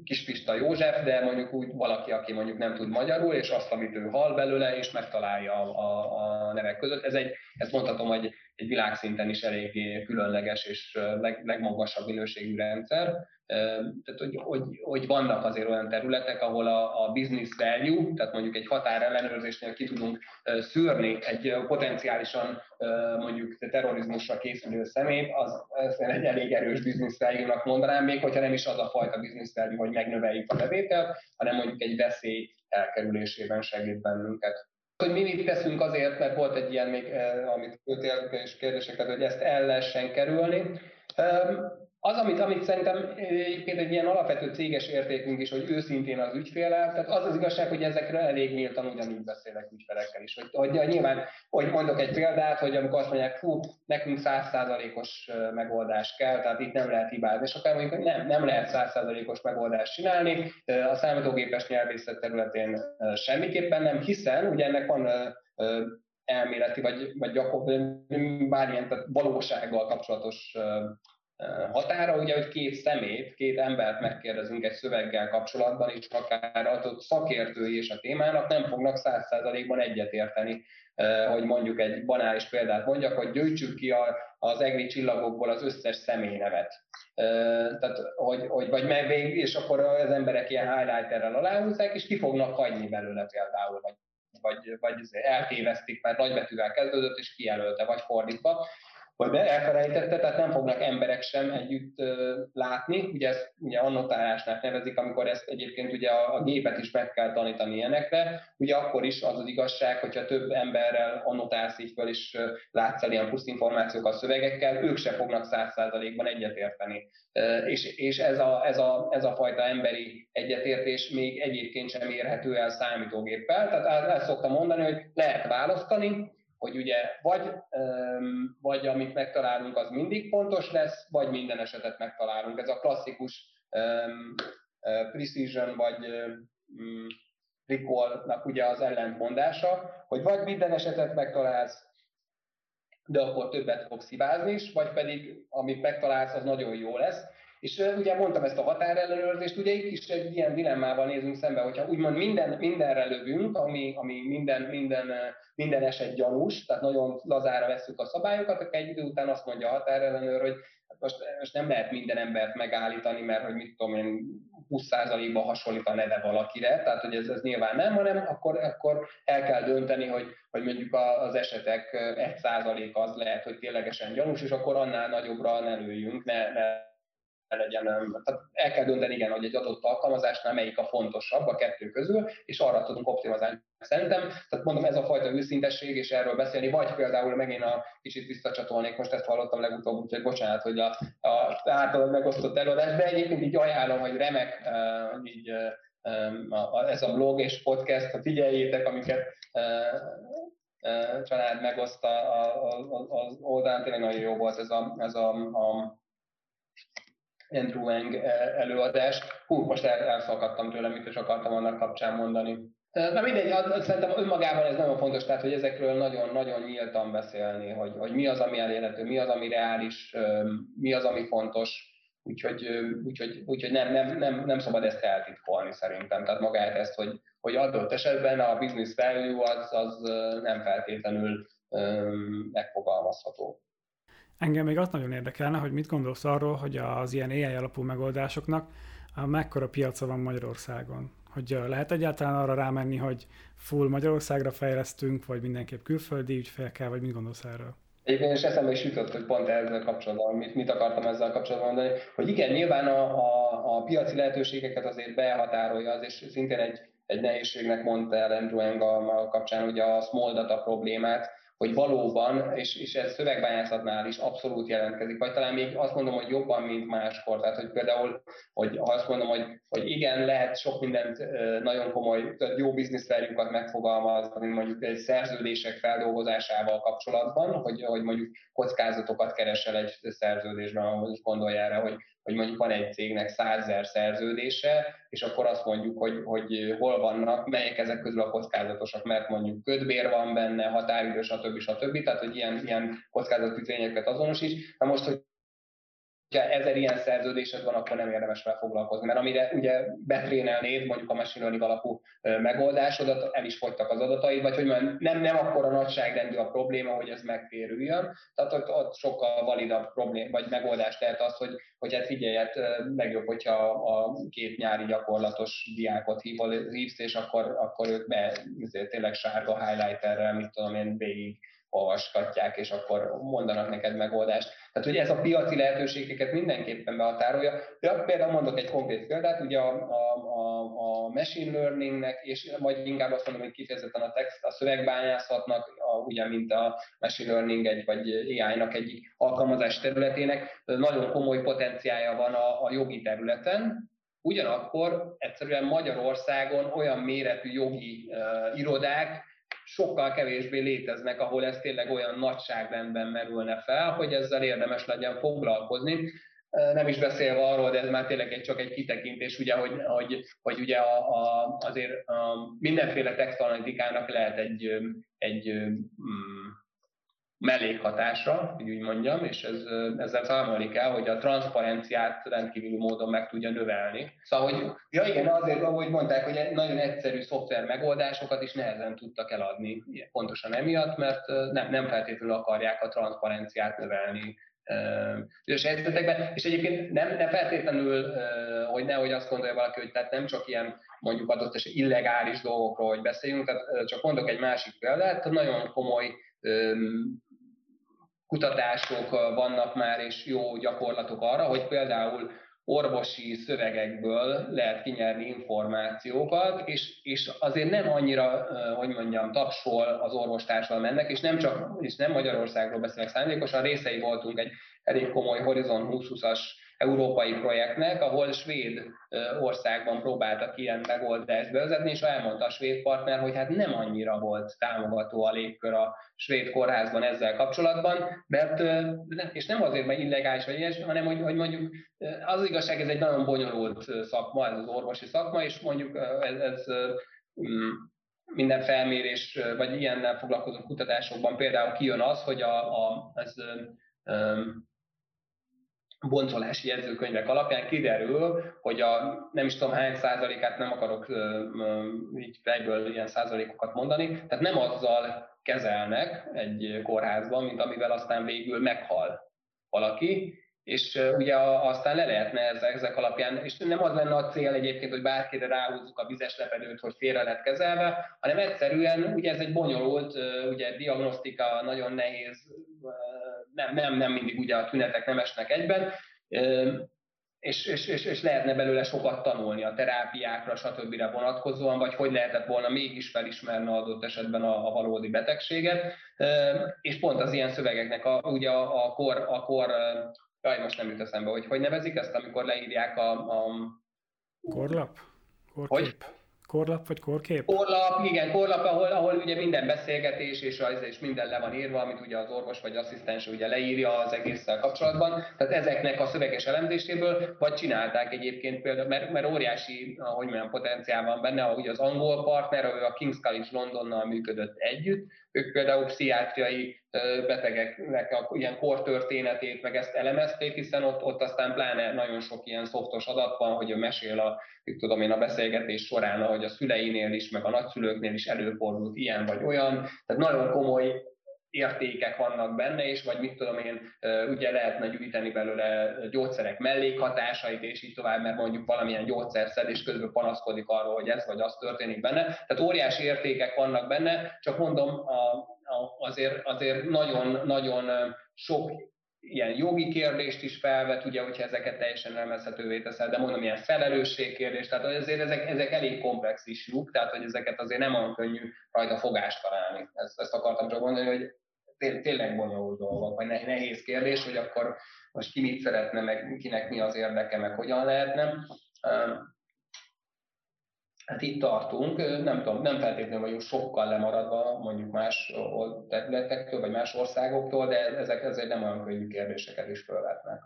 Kispista József, de mondjuk úgy valaki, aki mondjuk nem tud magyarul, és azt, amit ő hall belőle, és megtalálja a, a, nevek között. Ez egy, ezt mondhatom, hogy egy világszinten is eléggé különleges és leg, legmagasabb minőségű rendszer. Tehát, hogy, hogy, hogy vannak azért olyan területek, ahol a, a business value, tehát mondjuk egy határellenőrzésnél ki tudunk szűrni egy potenciálisan mondjuk terrorizmusra készülő szemét, az, az egy elég erős business value-nak mondanám, még hogyha nem is az a fajta business value, hogy megnöveljük a bevételt, hanem mondjuk egy veszély elkerülésében segít bennünket hogy mi mit teszünk azért, mert volt egy ilyen még, amit küldtél és kérdéseket, hogy ezt el lehessen kerülni. Az, amit, amit szerintem egyébként egy ilyen alapvető céges értékünk is, hogy őszintén az ügyfélel, tehát az az igazság, hogy ezekre elég nyíltan ugyanígy beszélek ügyfelekkel is. Hogy, hogy nyilván, hogy mondok egy példát, hogy amikor azt mondják, hú, nekünk százszázalékos megoldás kell, tehát itt nem lehet hibázni, és akár mondjuk, hogy nem, nem lehet százszázalékos megoldást csinálni, a számítógépes nyelvészet területén semmiképpen nem, hiszen ugye ennek van elméleti vagy, vagy gyakorlatilag bármilyen tehát valósággal kapcsolatos határa, ugye, hogy két szemét, két embert megkérdezünk egy szöveggel kapcsolatban, és akár adott szakértői és a témának nem fognak száz százalékban egyetérteni, hogy mondjuk egy banális példát mondjak, hogy gyűjtsük ki a, az egri csillagokból az összes személynevet. Tehát, hogy, hogy vagy meg, és akkor az emberek ilyen highlighterrel aláhúzzák, és ki fognak hagyni belőle például, vagy vagy, vagy eltévesztik, mert nagybetűvel kezdődött, és kijelölte, vagy fordítva hogy elfelejtette, tehát nem fognak emberek sem együtt látni. Ugye ezt ugye annotálásnak nevezik, amikor ezt egyébként ugye a, a gépet is meg kell tanítani ilyenekre. Ugye akkor is az az igazság, hogyha több emberrel annotálsz így föl, és látsz el ilyen plusz információkat szövegekkel, ők se fognak száz százalékban egyetérteni. És, és ez, a, ez, a, ez a fajta emberi egyetértés még egyébként sem érhető el számítógéppel. Tehát ezt szoktam mondani, hogy lehet választani, hogy ugye vagy, vagy amit megtalálunk, az mindig pontos lesz, vagy minden esetet megtalálunk. Ez a klasszikus precision vagy recall-nak ugye az ellentmondása, hogy vagy minden esetet megtalálsz, de akkor többet fogsz hibázni is, vagy pedig amit megtalálsz, az nagyon jó lesz, és ugye mondtam ezt a határellenőrzést, ugye itt is egy ilyen dilemmával nézünk szembe, hogyha úgymond minden, mindenre lövünk, ami, ami minden, minden, minden eset gyanús, tehát nagyon lazára veszük a szabályokat, akkor egy idő után azt mondja a határellenőr, hogy hát most, most nem lehet minden embert megállítani, mert hogy mit tudom én, 20%-ban hasonlít a neve valakire, tehát hogy ez, ez nyilván nem, hanem akkor, akkor el kell dönteni, hogy, hogy mondjuk az esetek 1% az lehet, hogy ténylegesen gyanús, és akkor annál nagyobbra ne lőjünk, ne, ne legyen, tehát el kell dönteni, igen, hogy egy adott alkalmazásnál melyik a fontosabb a kettő közül, és arra tudunk optimalizálni. Szerintem, tehát mondom, ez a fajta őszintesség, és erről beszélni, vagy például megint a kicsit visszacsatolnék, most ezt hallottam legutóbb, úgyhogy bocsánat, hogy a, a általad megosztott előadás, de egyébként így ajánlom, hogy remek, így ez a blog és podcast, figyeljétek, amiket család megoszt az oldalán, tényleg nagyon jó volt ez a, ez a, a Andrew Wang eh, előadás. Hú, most el, elszakadtam tőle, mit is akartam annak kapcsán mondani. Eh, na mindegy, az, szerintem önmagában ez nagyon fontos, tehát hogy ezekről nagyon-nagyon nyíltan beszélni, hogy, hogy mi az, ami elérhető, mi az, ami reális, mi az, ami fontos, úgyhogy, úgyhogy, úgyhogy nem, nem, nem, nem szabad ezt eltitkolni szerintem. Tehát magát ezt, hogy, hogy adott esetben a business value az, az nem feltétlenül megfogalmazható. Engem még azt nagyon érdekelne, hogy mit gondolsz arról, hogy az ilyen AI alapú megoldásoknak mekkora piaca van Magyarországon? Hogy lehet egyáltalán arra rámenni, hogy full Magyarországra fejlesztünk, vagy mindenképp külföldi ügyfélkel, vagy mit gondolsz erről? Egyébként is eszembe is jutott, hogy pont ezzel kapcsolatban, mit, mit akartam ezzel kapcsolatban mondani, hogy igen, nyilván a, a, a piaci lehetőségeket azért behatárolja az, és szintén egy, egy nehézségnek mondta el Andrew Eng a, a kapcsán ugye a small data problémát, hogy valóban, és, és ez szövegbányászatnál is abszolút jelentkezik, vagy talán még azt mondom, hogy jobban, mint máskor. Tehát, hogy például, hogy azt mondom, hogy, hogy igen, lehet sok mindent nagyon komoly, jó bizniszverjunkat megfogalmazni, mondjuk egy szerződések feldolgozásával kapcsolatban, hogy, hogy mondjuk kockázatokat keresel egy szerződésben, ahol gondolja erre, hogy hogy mondjuk van egy cégnek százezer szerződése, és akkor azt mondjuk, hogy, hogy hol vannak, melyek ezek közül a kockázatosak, mert mondjuk ködbér van benne, határidő, stb. stb. Tehát, hogy ilyen, ilyen kockázati tényeket azonosít. Na most, hogy ha ezer ilyen szerződésed van, akkor nem érdemes vele foglalkozni, mert amire ugye betrénelnéd mondjuk a machine learning alapú megoldásodat, el is fogytak az adatai, vagy hogy nem, nem akkor a nagyságrendű a probléma, hogy ez megtérüljön, tehát ott, ott sokkal validabb problém, vagy megoldás lehet az, hogy, hogy hát figyelj, hát legjobb, hogyha a két nyári gyakorlatos diákot hívsz, és akkor, akkor ők be, tényleg sárga highlighterrel, mit tudom én, végig olvasgatják, és akkor mondanak neked megoldást. Tehát, hogy ez a piaci lehetőségeket mindenképpen behatárolja. De például mondok egy konkrét példát, ugye a, a, a, a machine learningnek, és vagy inkább azt mondom, hogy kifejezetten a text, a szövegbányászatnak, a, ugye, mint a machine learning egy, vagy AI-nak egy alkalmazás területének nagyon komoly potenciája van a, a jogi területen, Ugyanakkor egyszerűen Magyarországon olyan méretű jogi uh, irodák, sokkal kevésbé léteznek, ahol ez tényleg olyan nagyságrendben merülne fel, hogy ezzel érdemes legyen foglalkozni. Nem is beszélve arról, de ez már tényleg egy, csak egy kitekintés, ugye, hogy, hogy, hogy ugye a, a, azért a mindenféle textanalitikának lehet egy, egy mm, mellékhatásra, hogy úgy mondjam, és ez, ezzel számolni kell, hogy a transzparenciát rendkívüli módon meg tudja növelni. Szóval, hogy ja igen, azért, ahogy mondták, hogy nagyon egyszerű szoftver megoldásokat is nehezen tudtak eladni, pontosan emiatt, mert nem, nem feltétlenül akarják a transzparenciát növelni bizonyos helyzetekben, és egyébként nem, nem feltétlenül, hogy nehogy azt gondolja valaki, hogy tehát nem csak ilyen mondjuk adott esetben illegális dolgokról, hogy beszéljünk, tehát csak mondok egy másik példát, nagyon komoly kutatások vannak már, és jó gyakorlatok arra, hogy például orvosi szövegekből lehet kinyerni információkat, és, és azért nem annyira, hogy mondjam, tapsol az orvostársadalom ennek, és nem csak, és nem Magyarországról beszélek szándékosan, részei voltunk egy elég komoly Horizon 2020-as európai projektnek, ahol svéd országban próbáltak ilyen megoldást bevezetni, és elmondta a svéd partner, hogy hát nem annyira volt támogató a légkör a svéd kórházban ezzel kapcsolatban, mert, és nem azért, mert illegális vagy ilyesmi, hanem hogy, hogy mondjuk az igazság, ez egy nagyon bonyolult szakma, ez az orvosi szakma, és mondjuk ez, ez mm, minden felmérés, vagy ilyennel foglalkozó kutatásokban például kijön az, hogy a, a, ez, boncolási jegyzőkönyvek alapján kiderül, hogy a nem is tudom hány százalékát nem akarok így fejből ilyen százalékokat mondani, tehát nem azzal kezelnek egy kórházban, mint amivel aztán végül meghal valaki, és ugye aztán le lehetne ezek, ezek alapján, és nem az lenne a cél egyébként, hogy bárkire ráhúzzuk a vizes lepedőt, hogy félre lett kezelve, hanem egyszerűen, ugye ez egy bonyolult, ugye diagnosztika nagyon nehéz, nem, nem, nem mindig ugye a tünetek nem esnek egyben, és, és, és, és lehetne belőle sokat tanulni a terápiákra, stb. vonatkozóan, vagy hogy lehetett volna mégis felismerni adott esetben a, a valódi betegséget. És pont az ilyen szövegeknek a, ugye a, a kor, a kor jaj, most nem jut eszembe, hogy hogy nevezik ezt, amikor leírják a... a Korlap? Korkép? Hogy? Korlap vagy korkép? Korlap, igen, korlap, ahol, ahol ugye minden beszélgetés és, az, és minden le van írva, amit ugye az orvos vagy asszisztens ugye leírja az egésszel kapcsolatban. Tehát ezeknek a szöveges elemzéséből, vagy csinálták egyébként például, mert, mert óriási, ahogy mondjam, potenciál van benne, ahogy az angol partner, ő a King's College Londonnal működött együtt, ők például pszichiátriai betegeknek a ilyen kortörténetét, meg ezt elemezték, hiszen ott, ott aztán pláne nagyon sok ilyen szoftos adat van, hogy ő mesél a, tudom én, a beszélgetés során, ahogy a szüleinél is, meg a nagyszülőknél is előfordult ilyen vagy olyan. Tehát nagyon komoly értékek vannak benne, és vagy mit tudom én, ugye lehetne gyűjteni belőle gyógyszerek mellékhatásait, és így tovább, mert mondjuk valamilyen gyógyszer szed, és közben panaszkodik arról, hogy ez vagy az történik benne. Tehát óriási értékek vannak benne, csak mondom, a, a, azért, azért nagyon-nagyon sok ilyen jogi kérdést is felvet, ugye, hogyha ezeket teljesen elmezhetővé teszel, de mondom, ilyen felelősségkérdés, tehát azért ezek, ezek elég komplex isjuk, tehát hogy ezeket azért nem olyan könnyű rajta fogást találni. Ezt, ezt akartam csak mondani, hogy tényleg bonyolult dolgok, vagy nehéz kérdés, hogy akkor most ki mit szeretne, meg kinek mi az érdeke, meg hogyan lehetne. Hát itt tartunk, nem tudom, nem feltétlenül vagyunk sokkal lemaradva mondjuk más területektől, vagy más országoktól, de ezek ezért nem olyan könnyű kérdéseket is felvetnek.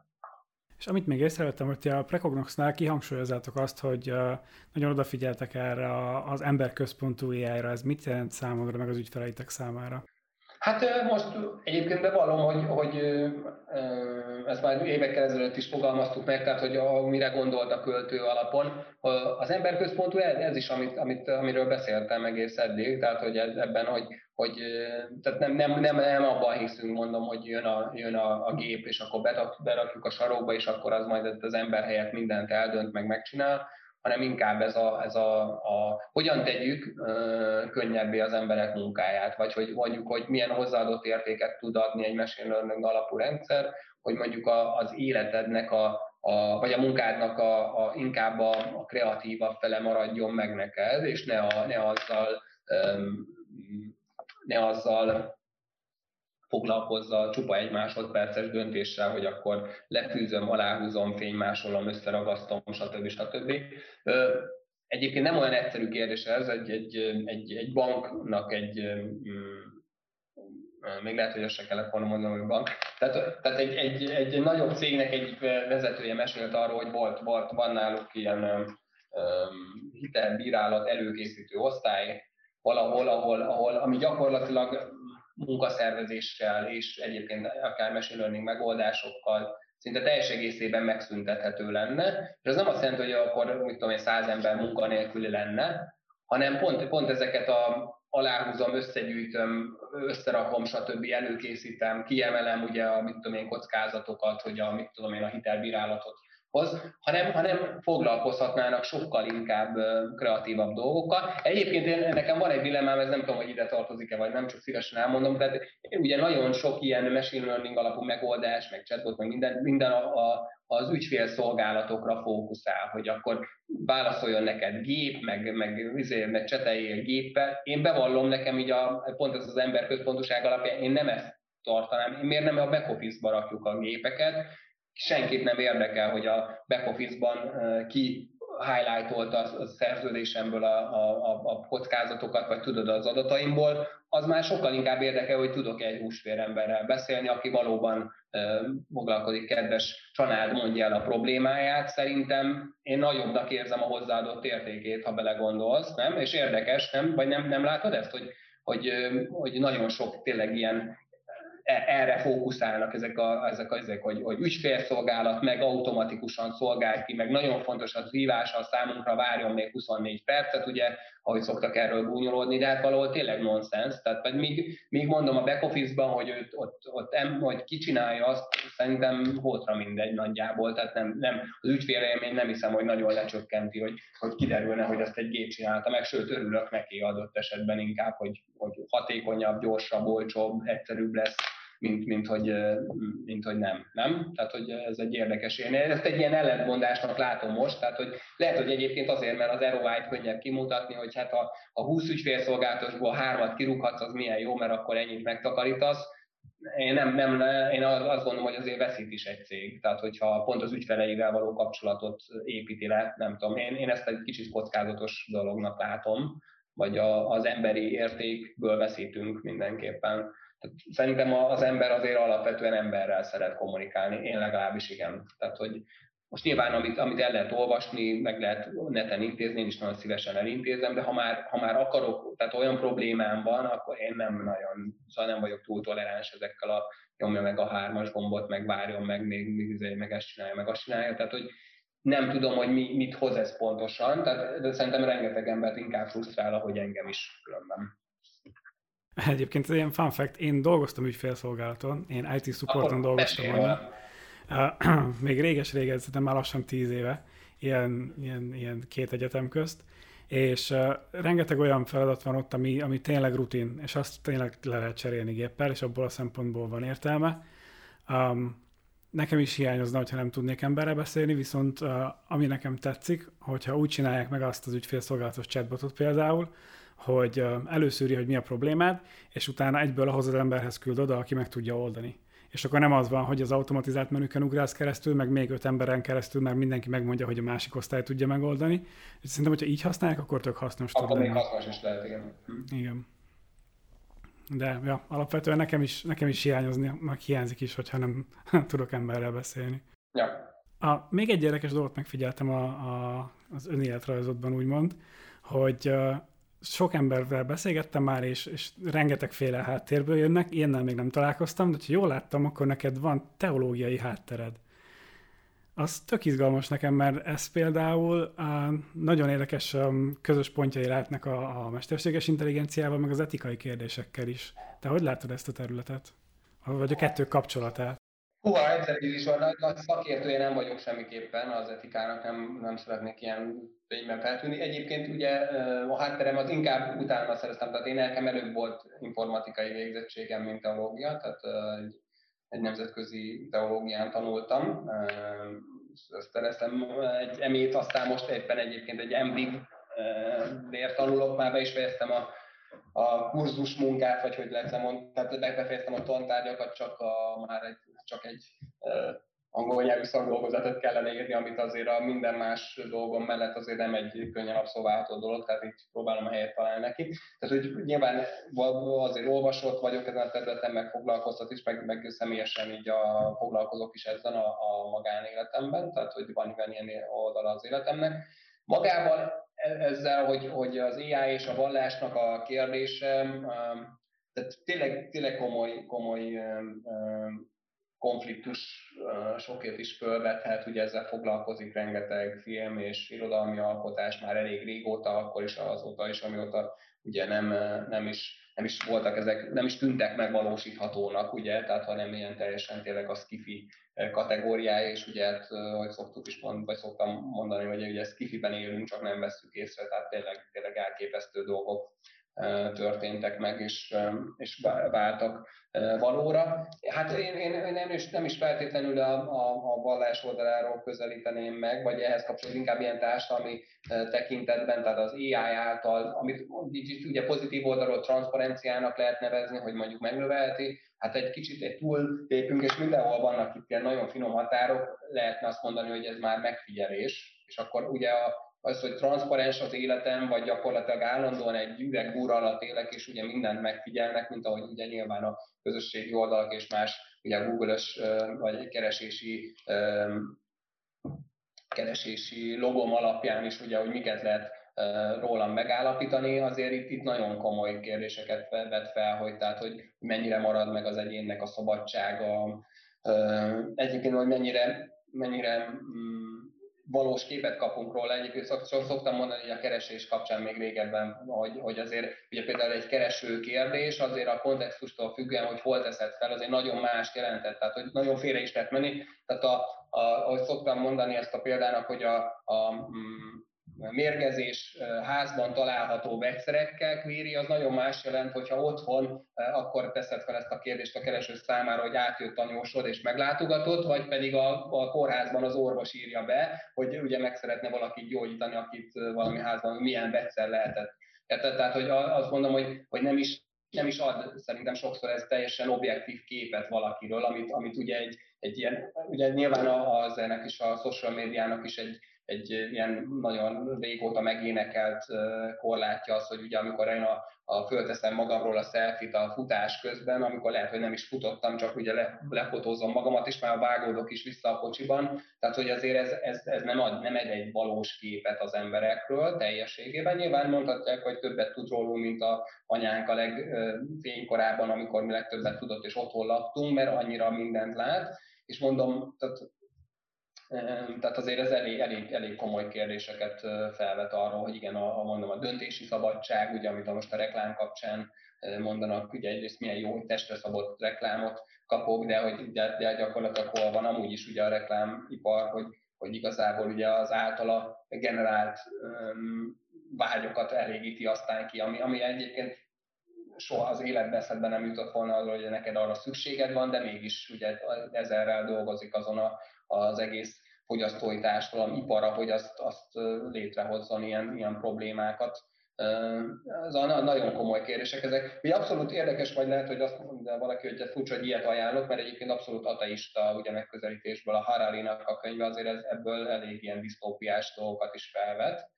És amit még észrevettem, hogy a Precognosnál kihangsúlyozzátok azt, hogy nagyon odafigyeltek erre az emberközpontú AI-ra, ez mit jelent számodra, meg az ügyfeleitek számára? Hát most egyébként bevallom, hogy, hogy ezt már évekkel ezelőtt is fogalmaztuk meg, tehát hogy a, mire gondolt a költő alapon. Az emberközpontú ez is, amit, amit, amiről beszéltem egész eddig, tehát hogy ez, ebben, hogy, hogy tehát nem, nem, nem, nem abban hiszünk, mondom, hogy jön a, jön a, a gép, és akkor berakjuk a sarokba, és akkor az majd az ember helyett mindent eldönt, meg megcsinál, hanem inkább ez a, ez a, a hogyan tegyük könnyebbé az emberek munkáját, vagy hogy mondjuk, hogy milyen hozzáadott értéket tud adni egy machine learning alapú rendszer, hogy mondjuk a, az életednek a, a, vagy a munkádnak a, a inkább a, a kreatívabb fele maradjon meg neked, és ne, a, ne azzal um, ne azzal foglalkozza csupa egy másodperces döntéssel, hogy akkor lefűzöm, aláhúzom, fénymásolom, összeragasztom, stb. stb. Egyébként nem olyan egyszerű kérdés ez, egy, egy, egy, egy banknak egy, mm, még lehet, hogy ezt se kellett volna mondanom, hogy bank. Tehát, tehát egy, egy, egy nagyobb cégnek egyik vezetője mesélt arról, hogy volt, volt van náluk ilyen um, hitelbírálat előkészítő osztály, valahol, ahol, ahol, ami gyakorlatilag munkaszervezéssel és egyébként akár machine learning megoldásokkal szinte teljes egészében megszüntethető lenne. És az nem azt jelenti, hogy akkor, mit tudom én, száz ember munkanélküli lenne, hanem pont, pont ezeket a aláhúzom, összegyűjtöm, összerakom, stb. előkészítem, kiemelem ugye a mit tudom én kockázatokat, hogy a mit tudom én a hitelbírálatot hanem, hanem foglalkozhatnának sokkal inkább kreatívabb dolgokkal. Egyébként én, nekem van egy dilemmám, ez nem tudom, hogy ide tartozik-e, vagy nem, csak szívesen elmondom, tehát én ugye nagyon sok ilyen machine learning alapú megoldás, meg chatbot, meg minden, minden a, a, az ügyfélszolgálatokra fókuszál, hogy akkor válaszoljon neked gép, meg, meg, meg, meg cseteljél géppel. Én bevallom nekem így a, pont ez az emberközpontoság alapján, én nem ezt tartanám. Miért nem a back office-ba rakjuk a gépeket, senkit nem érdekel, hogy a back office-ban ki highlightolta a szerződésemből a, a, a kockázatokat, vagy tudod az adataimból, az már sokkal inkább érdekel, hogy tudok egy húsvéremberrel beszélni, aki valóban foglalkozik, kedves család, mondja el a problémáját. Szerintem én nagyobbnak érzem a hozzáadott értékét, ha belegondolsz, nem? És érdekes, nem? Vagy nem, nem látod ezt, hogy, hogy, hogy nagyon sok tényleg ilyen erre fókuszálnak ezek, a, ezek, a, ezek hogy, hogy ügyfélszolgálat meg automatikusan szolgál ki, meg nagyon fontos az hívással számunkra várjon még 24 percet, ugye, ahogy szoktak erről gúnyolódni, de hát valahol tényleg nonsens. Tehát vagy még, még mondom a back office-ban, hogy őt, ott, ott em, hogy ki csinálja azt, szerintem hótra mindegy nagyjából, tehát nem, nem az ügyfélélmény nem hiszem, hogy nagyon lecsökkenti, hogy, hogy kiderülne, hogy ezt egy gép csinálta meg, sőt örülök neki adott esetben inkább, hogy, hogy hatékonyabb, gyorsabb, olcsóbb, egyszerűbb lesz mint, mint, hogy, mint hogy nem. nem. Tehát, hogy ez egy érdekes. Én ezt egy ilyen ellentmondásnak látom most, tehát, hogy lehet, hogy egyébként azért, mert az ROI-t könnyebb kimutatni, hogy hát a, a 20 ügyfélszolgálatosból hármat kirúghatsz, az milyen jó, mert akkor ennyit megtakarítasz. Én, nem, nem, én azt gondolom, hogy azért veszít is egy cég. Tehát, hogyha pont az ügyfeleivel való kapcsolatot építi le, nem tudom, én, én ezt egy kicsit kockázatos dolognak látom, vagy a, az emberi értékből veszítünk mindenképpen. Szerintem az ember azért alapvetően emberrel szeret kommunikálni, én legalábbis igen. Tehát, hogy most nyilván, amit, amit el lehet olvasni, meg lehet neten intézni, én is nagyon szívesen elintézem, de ha már, ha már akarok, tehát olyan problémám van, akkor én nem nagyon, szóval nem vagyok túl toleráns ezekkel a nyomja meg a hármas gombot, meg várjon meg, még, még izé, meg ezt csinálja, meg azt csinálja. Tehát, hogy nem tudom, hogy mi, mit hoz ez pontosan, tehát, de szerintem rengeteg embert inkább frusztrál, ahogy engem is különben. Egyébként ilyen fun fact, én dolgoztam ügyfélszolgálaton, én IT supporton dolgoztam volna. Még réges-régen, szerintem már lassan tíz éve, ilyen, ilyen, ilyen két egyetem közt, és uh, rengeteg olyan feladat van ott, ami, ami tényleg rutin, és azt tényleg le lehet cserélni géppel, és abból a szempontból van értelme. Um, nekem is hiányozna, hogyha nem tudnék emberre beszélni, viszont uh, ami nekem tetszik, hogyha úgy csinálják meg azt az ügyfélszolgálatos chatbotot például, hogy előszűri, hogy mi a problémád, és utána egyből ahhoz az emberhez küld oda, aki meg tudja oldani. És akkor nem az van, hogy az automatizált menüken ugrálsz keresztül, meg még öt emberen keresztül, mert mindenki megmondja, hogy a másik osztály tudja megoldani. És szerintem, hogyha így használják, akkor tök hasznos Akkor még hasznos is lehet, igen. Igen. De ja, alapvetően nekem is, nekem is hiányozni, meg hiányzik is, hogyha nem tudok emberrel beszélni. Ja. A, még egy érdekes dolgot megfigyeltem a, a, az önéletrajzodban, úgymond, hogy sok emberrel beszélgettem már, és, és rengetegféle háttérből jönnek, ilyennel még nem találkoztam, de ha jól láttam, akkor neked van teológiai háttered. Az tök izgalmas nekem, mert ez például uh, nagyon érdekes közös pontjai lehetnek a, a mesterséges intelligenciával, meg az etikai kérdésekkel is. Te hogy látod ezt a területet? Vagy a kettő kapcsolatát? Húha, egyszer is van, nagy, nagy szakértője nem vagyok semmiképpen az etikának, nem, nem szeretnék ilyen fényben feltűnni. Egyébként ugye a hátterem az inkább utána szereztem, tehát én nekem előbb volt informatikai végzettségem, mint teológia, tehát egy, egy nemzetközi teológián tanultam, ezt szereztem egy emét, aztán most éppen egyébként egy MDiv ért tanulok, már be is fejeztem a, a kurzus munkát, vagy hogy lehet mondani, tehát befejeztem a tantárgyakat, csak a, már egy csak egy angol nyelvű szakdolgozatot kellene írni, amit azért a minden más dolgom mellett azért nem egy könnyen abszolválható dolog, tehát itt próbálom a helyet találni neki. Tehát, hogy nyilván azért olvasott vagyok ezen a területen, meg foglalkoztat is, meg, meg személyesen így a, foglalkozok is ezzel a, a magánéletemben, tehát hogy van ilyen oldala az életemnek. Magával e, ezzel, hogy, hogy az AI és a vallásnak a kérdése, tehát tényleg, tényleg komoly, komoly konfliktus sokért is fölvethet, ugye ezzel foglalkozik rengeteg film és irodalmi alkotás már elég régóta, akkor is azóta is, amióta ugye nem, nem is nem is voltak ezek, nem is tűntek megvalósíthatónak, ugye, tehát hanem ilyen teljesen tényleg a skifi kategóriája, és ugye, hát, hogy szoktuk is mondani, vagy szoktam mondani, hogy ugye skifiben élünk, csak nem veszük észre, tehát tényleg, tényleg elképesztő dolgok történtek meg, és, és váltak valóra. Hát én, én, nem, is, nem is feltétlenül a, a, a vallás oldaláról közelíteném meg, vagy ehhez kapcsolatban inkább ilyen társadalmi tekintetben, tehát az AI által, amit így ugye pozitív oldalról transzparenciának lehet nevezni, hogy mondjuk megnövelti, hát egy kicsit egy túl lépünk, és mindenhol vannak itt ilyen nagyon finom határok, lehetne azt mondani, hogy ez már megfigyelés, és akkor ugye a, az, hogy transzparens az életem, vagy gyakorlatilag állandóan egy üvegbúr alatt élek, és ugye mindent megfigyelnek, mint ahogy ugye nyilván a közösségi oldalak és más, ugye Google-ös vagy keresési keresési logom alapján is, ugye, hogy miket lehet rólam megállapítani, azért itt, itt nagyon komoly kérdéseket vet fel, hogy tehát, hogy mennyire marad meg az egyénnek a szabadsága, egyébként, hogy mennyire, mennyire mm, valós képet kapunk róla. Egyébként szoktam mondani, hogy a keresés kapcsán még régebben, hogy, hogy azért ugye például egy kereső kérdés azért a kontextustól függően, hogy hol teszed fel, azért nagyon más jelentett, tehát hogy nagyon félre is lehet menni. Tehát a, a, ahogy szoktam mondani ezt a példának, hogy a, a mm, mérgezés házban található vegyszerekkel kvéri, az nagyon más jelent, hogyha otthon akkor teszed fel ezt a kérdést a kereső számára, hogy átjött a nyósod és meglátogatott, vagy pedig a, a kórházban az orvos írja be, hogy ugye meg szeretne valakit gyógyítani, akit valami házban milyen vegyszer lehetett. Tehát, hogy azt mondom, hogy, hogy nem is nem is ad szerintem sokszor ez teljesen objektív képet valakiről, amit, amit ugye egy, egy ilyen, ugye nyilván az ennek is a social médiának is egy, egy ilyen nagyon régóta megénekelt korlátja az, hogy ugye amikor én a, a fölteszem magamról a selfit a futás közben, amikor lehet, hogy nem is futottam, csak ugye le, lefotózom magamat, és már vágódok is vissza a kocsiban. Tehát, hogy azért ez, ez, ez nem, ad, nem ad egy valós képet az emberekről teljességében. Nyilván mondhatják, hogy többet tud rólunk, mint a anyánk a legfénykorában, amikor mi legtöbbet tudott, és otthon laktunk, mert annyira mindent lát. És mondom, tehát tehát azért ez elég, elég, elég komoly kérdéseket felvet arról, hogy igen, a, a, mondom, a döntési szabadság, ugye, amit most a reklám kapcsán mondanak, ugye egyrészt milyen jó, hogy testre szabott reklámot kapok, de hogy de, de gyakorlatilag hol van amúgy is ugye a reklámipar, hogy, hogy igazából ugye az általa generált um, vágyokat elégíti aztán ki, ami, ami egyébként soha az életbe eszedbe nem jutott volna arra, hogy neked arra szükséged van, de mégis ugye ezerrel dolgozik azon a, az egész fogyasztói társadalom ipara, hogy azt, azt létrehozzon ilyen, ilyen problémákat. Ez a nagyon komoly kérdések ezek. Ugye abszolút érdekes vagy lehet, hogy azt mondja valaki, hogy furcsa, hogy ilyet ajánlok, mert egyébként abszolút ateista ugye megközelítésből a Harari-nak a könyve azért ez, ebből elég ilyen disztópiás dolgokat is felvet.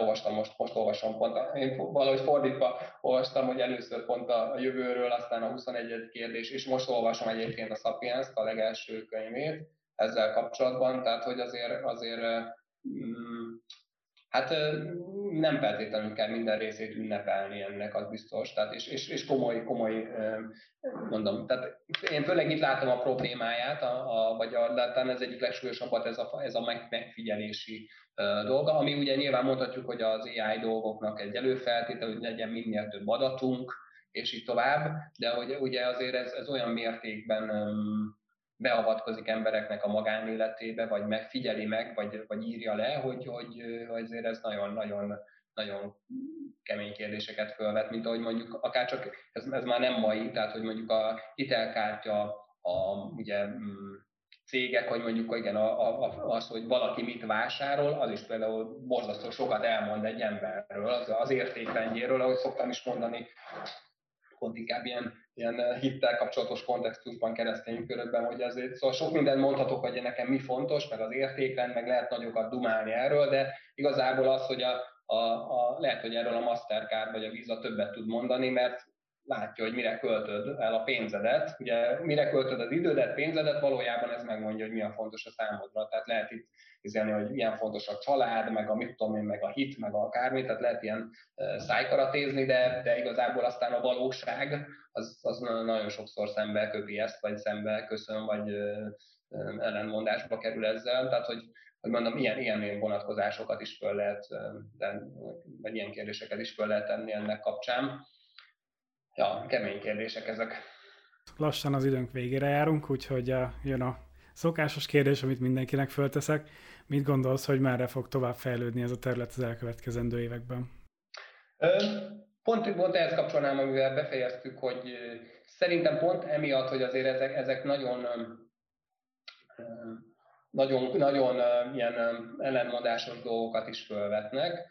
Olvastam most, most olvasom pont, én valahogy fordítva olvastam, hogy először pont a jövőről, aztán a 21. kérdés, és most olvasom egyébként a Sapiens-t, a legelső könyvét, ezzel kapcsolatban, tehát hogy azért, azért mm, hát nem feltétlenül kell minden részét ünnepelni ennek, az biztos, tehát és, és, és komoly, komoly, mondom, tehát én főleg itt látom a problémáját, a, a, vagy a, talán ez egyik legsúlyosabbat ez a, ez a megfigyelési dolga, ami ugye nyilván mondhatjuk, hogy az AI dolgoknak egy előfeltétel, hogy legyen minél több adatunk, és így tovább, de hogy ugye azért ez, ez olyan mértékben beavatkozik embereknek a magánéletébe, vagy megfigyeli meg, vagy, vagy írja le, hogy, hogy, azért ez nagyon-nagyon nagyon kemény kérdéseket fölvet, mint ahogy mondjuk akár csak, ez, ez már nem mai, tehát hogy mondjuk a hitelkártya, a ugye, mm, cégek, hogy mondjuk igen, a, a, az, hogy valaki mit vásárol, az is például borzasztó sokat elmond egy emberről, az, az értékrendjéről, ahogy szoktam is mondani, pont inkább ilyen, ilyen eh, hittel kapcsolatos kontextusban, keresztény körökben, hogy azért szóval sok mindent mondhatok, hogy nekem mi fontos, meg az értékrend, meg lehet nagyokat dumálni erről, de igazából az, hogy a, a, a, lehet, hogy erről a Mastercard vagy a Visa többet tud mondani, mert látja, hogy mire költöd el a pénzedet. Ugye mire költöd az idődet, pénzedet, valójában ez megmondja, hogy mi a fontos a számodra. Tehát lehet itt üzenni, hogy milyen fontos a család, meg a mit tudom én, meg a hit, meg a kármi, tehát lehet ilyen szájkaratézni, de, de igazából aztán a valóság az, az nagyon sokszor szembe köpi ezt, vagy szembe köszön, vagy ellenmondásba kerül ezzel. Tehát, hogy, hogy mondom, ilyen, ilyen vonatkozásokat is föl lehet, de, vagy ilyen kérdéseket is föl lehet tenni ennek kapcsán. Ja, kemény kérdések ezek. Lassan az időnk végére járunk, úgyhogy jön a szokásos kérdés, amit mindenkinek fölteszek. Mit gondolsz, hogy merre fog tovább fejlődni ez a terület az elkövetkezendő években? Pont, pont ehhez kapcsolnám, amivel befejeztük, hogy szerintem pont emiatt, hogy azért ezek, ezek nagyon nagyon, nagyon ilyen ellenmondásos dolgokat is fölvetnek.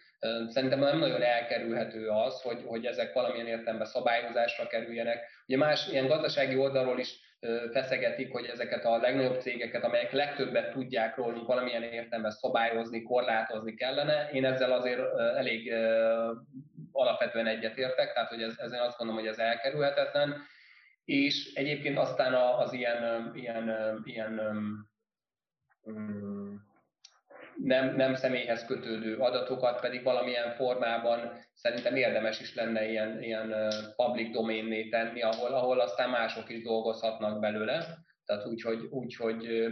Szerintem nem nagyon elkerülhető az, hogy, hogy ezek valamilyen értelemben szabályozásra kerüljenek. Ugye más ilyen gazdasági oldalról is feszegetik, hogy ezeket a legnagyobb cégeket, amelyek legtöbbet tudják rólunk valamilyen értelemben szabályozni, korlátozni kellene. Én ezzel azért elég alapvetően egyetértek, tehát hogy ez, ezen azt gondolom, hogy ez elkerülhetetlen. És egyébként aztán az ilyen, ilyen, ilyen mm, nem, nem személyhez kötődő adatokat pedig valamilyen formában szerintem érdemes is lenne ilyen, ilyen public domainné tenni, ahol, ahol aztán mások is dolgozhatnak belőle. Tehát úgy, hogy, úgy, hogy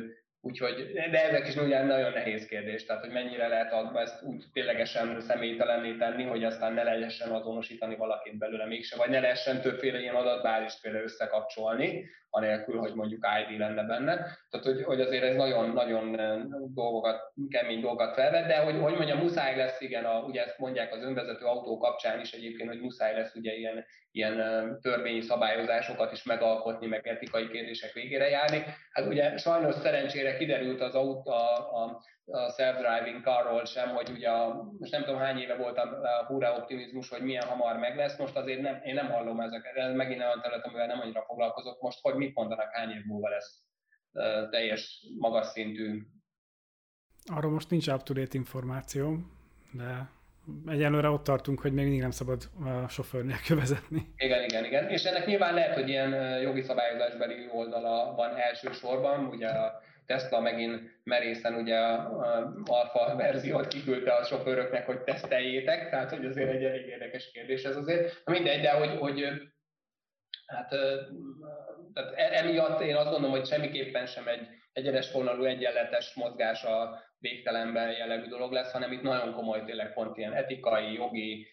Úgyhogy, de ezek is ugye nagyon nehéz kérdés, tehát hogy mennyire lehet ezt úgy ténylegesen személytelenné tenni, hogy aztán ne lehessen azonosítani valakit belőle mégse, vagy ne lehessen többféle ilyen adatbázist például összekapcsolni, anélkül, hogy mondjuk ID lenne benne. Tehát, hogy, hogy azért ez nagyon-nagyon dolgokat, kemény dolgokat felvet, de hogy, hogy mondjam, muszáj lesz, igen, a, ugye ezt mondják az önvezető autó kapcsán is egyébként, hogy muszáj lesz ugye ilyen, ilyen törvényi szabályozásokat is megalkotni, meg etikai kérdések végére járni. Hát ugye sajnos szerencsére kiderült az autó, a, a, a self-driving carról sem, hogy ugye a, most nem tudom hány éve volt a hurrá optimizmus, hogy milyen hamar meg lesz, most azért nem, én nem hallom ezeket, ez megint olyan terület, amivel nem annyira foglalkozok most, hogy mit mondanak, hány év múlva lesz teljes magas szintű. Arról most nincs up-to-date információ, de egyelőre ott tartunk, hogy még mindig nem szabad a sofőr nélkül vezetni. Igen, igen, igen. És ennek nyilván lehet, hogy ilyen jogi szabályozásbeli oldala van elsősorban, ugye a Tesla megint merészen ugye a alfa verziót kiküldte a sofőröknek, hogy teszteljétek, tehát hogy azért egy elég érdekes kérdés ez azért. Mindegy, de hogy, hogy hát tehát e, emiatt én azt gondolom, hogy semmiképpen sem egy egyenes vonalú, egyenletes mozgás a végtelenben jellegű dolog lesz, hanem itt nagyon komoly tényleg pont ilyen etikai, jogi,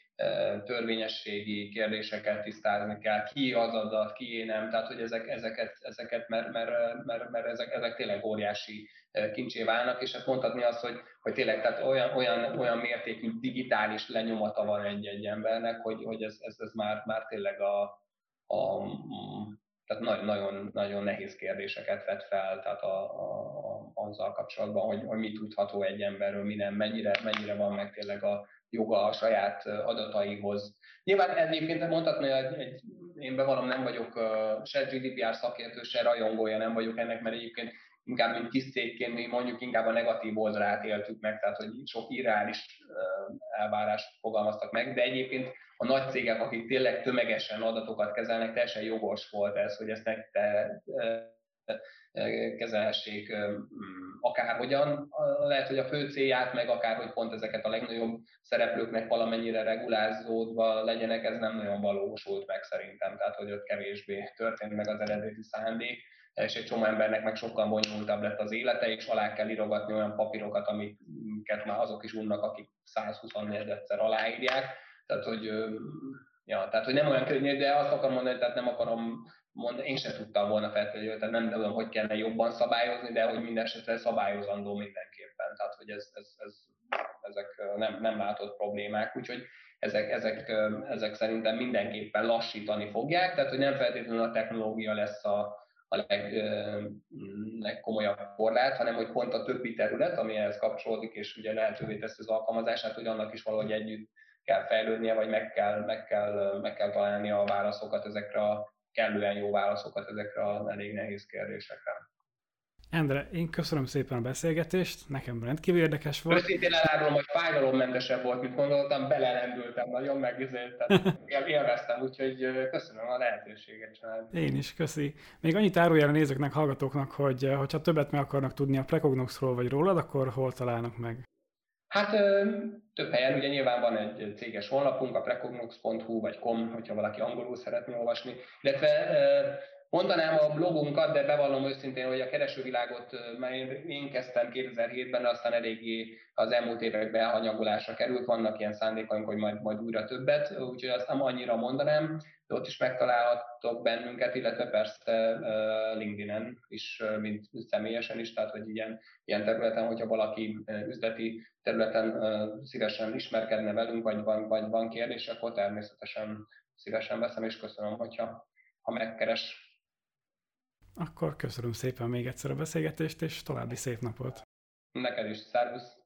törvényességi kérdéseket tisztázni kell, ki az adat, ki nem, tehát hogy ezek, ezeket, ezeket mert, mert, mert, mert ezek, ezek tényleg óriási kincsé válnak, és hát mondhatni azt, hogy, hogy tényleg tehát olyan, olyan, olyan mértékű digitális lenyomata van egy-egy embernek, hogy, hogy ez, ez, ez már, már tényleg a, a tehát nagyon, nagyon nehéz kérdéseket vet fel, tehát a, a, azzal kapcsolatban, hogy, hogy mi tudható egy emberről, mi nem, mennyire, mennyire van meg tényleg a joga a saját adataihoz. Nyilván egyébként mondhatni, hogy egy, én bevallom, nem vagyok se GDPR szakértő, se rajongója nem vagyok ennek, mert egyébként inkább mint kis cégként mi mondjuk inkább a negatív oldalát éltük meg, tehát hogy sok irreális elvárást fogalmaztak meg, de egyébként a nagy cégek, akik tényleg tömegesen adatokat kezelnek, teljesen jogos volt ez, hogy ezt te, kezelhessék akárhogyan. Lehet, hogy a fő célját, meg akár, hogy pont ezeket a legnagyobb szereplőknek valamennyire regulázódva legyenek, ez nem nagyon valósult meg szerintem, tehát hogy ott kevésbé történt meg az eredeti szándék és egy csomó embernek meg sokkal bonyolultabb lett az élete, és alá kell írogatni olyan papírokat, amiket már azok is unnak, akik 124 egyszer aláírják. Tehát, hogy, ja, tehát, hogy nem olyan könnyű, de azt akarom mondani, tehát nem akarom mondani, én sem tudtam volna feltétlenül, tehát nem tudom, hogy kellene jobban szabályozni, de hogy minden esetre szabályozandó mindenképpen. Tehát, hogy ez, ez, ez, ezek nem, nem látott problémák, úgyhogy ezek, ezek, ezek szerintem mindenképpen lassítani fogják, tehát hogy nem feltétlenül a technológia lesz a, a leg, legkomolyabb korlát, hanem hogy pont a többi terület, ami ehhez kapcsolódik, és ugye lehetővé teszi az alkalmazását, hogy annak is valahogy együtt kell fejlődnie, vagy meg kell, meg kell, meg kell találni a válaszokat ezekre a kellően jó válaszokat ezekre a elég nehéz kérdésekre. Endre, én köszönöm szépen a beszélgetést, nekem rendkívül érdekes volt. Őszintén elárulom, hogy fájdalommentesebb volt, mint gondoltam, belerendültem nagyon, meg élveztem, úgyhogy köszönöm a lehetőséget. Család. Én is, köszi. Még annyit árulj el a nézőknek, hallgatóknak, hogy hogyha többet meg akarnak tudni a Precognoxról vagy rólad, akkor hol találnak meg? Hát több helyen, ugye nyilván van egy céges honlapunk, a precognox.hu vagy com, hogyha valaki angolul szeretné olvasni, illetve Mondanám a blogunkat, de bevallom őszintén, hogy a keresővilágot már én kezdtem 2007-ben, aztán eléggé az elmúlt években elhanyagolásra került, vannak ilyen szándékaink, hogy majd, majd újra többet, úgyhogy azt nem annyira mondanám, de ott is megtalálhattok bennünket, illetve persze LinkedIn-en is, mint személyesen is, tehát hogy ilyen, ilyen területen, hogyha valaki üzleti területen szívesen ismerkedne velünk, vagy van, vagy van kérdés, akkor természetesen szívesen veszem, és köszönöm, hogyha ha megkeres. Akkor köszönöm szépen még egyszer a beszélgetést, és további szép napot! Neked is, szervusz!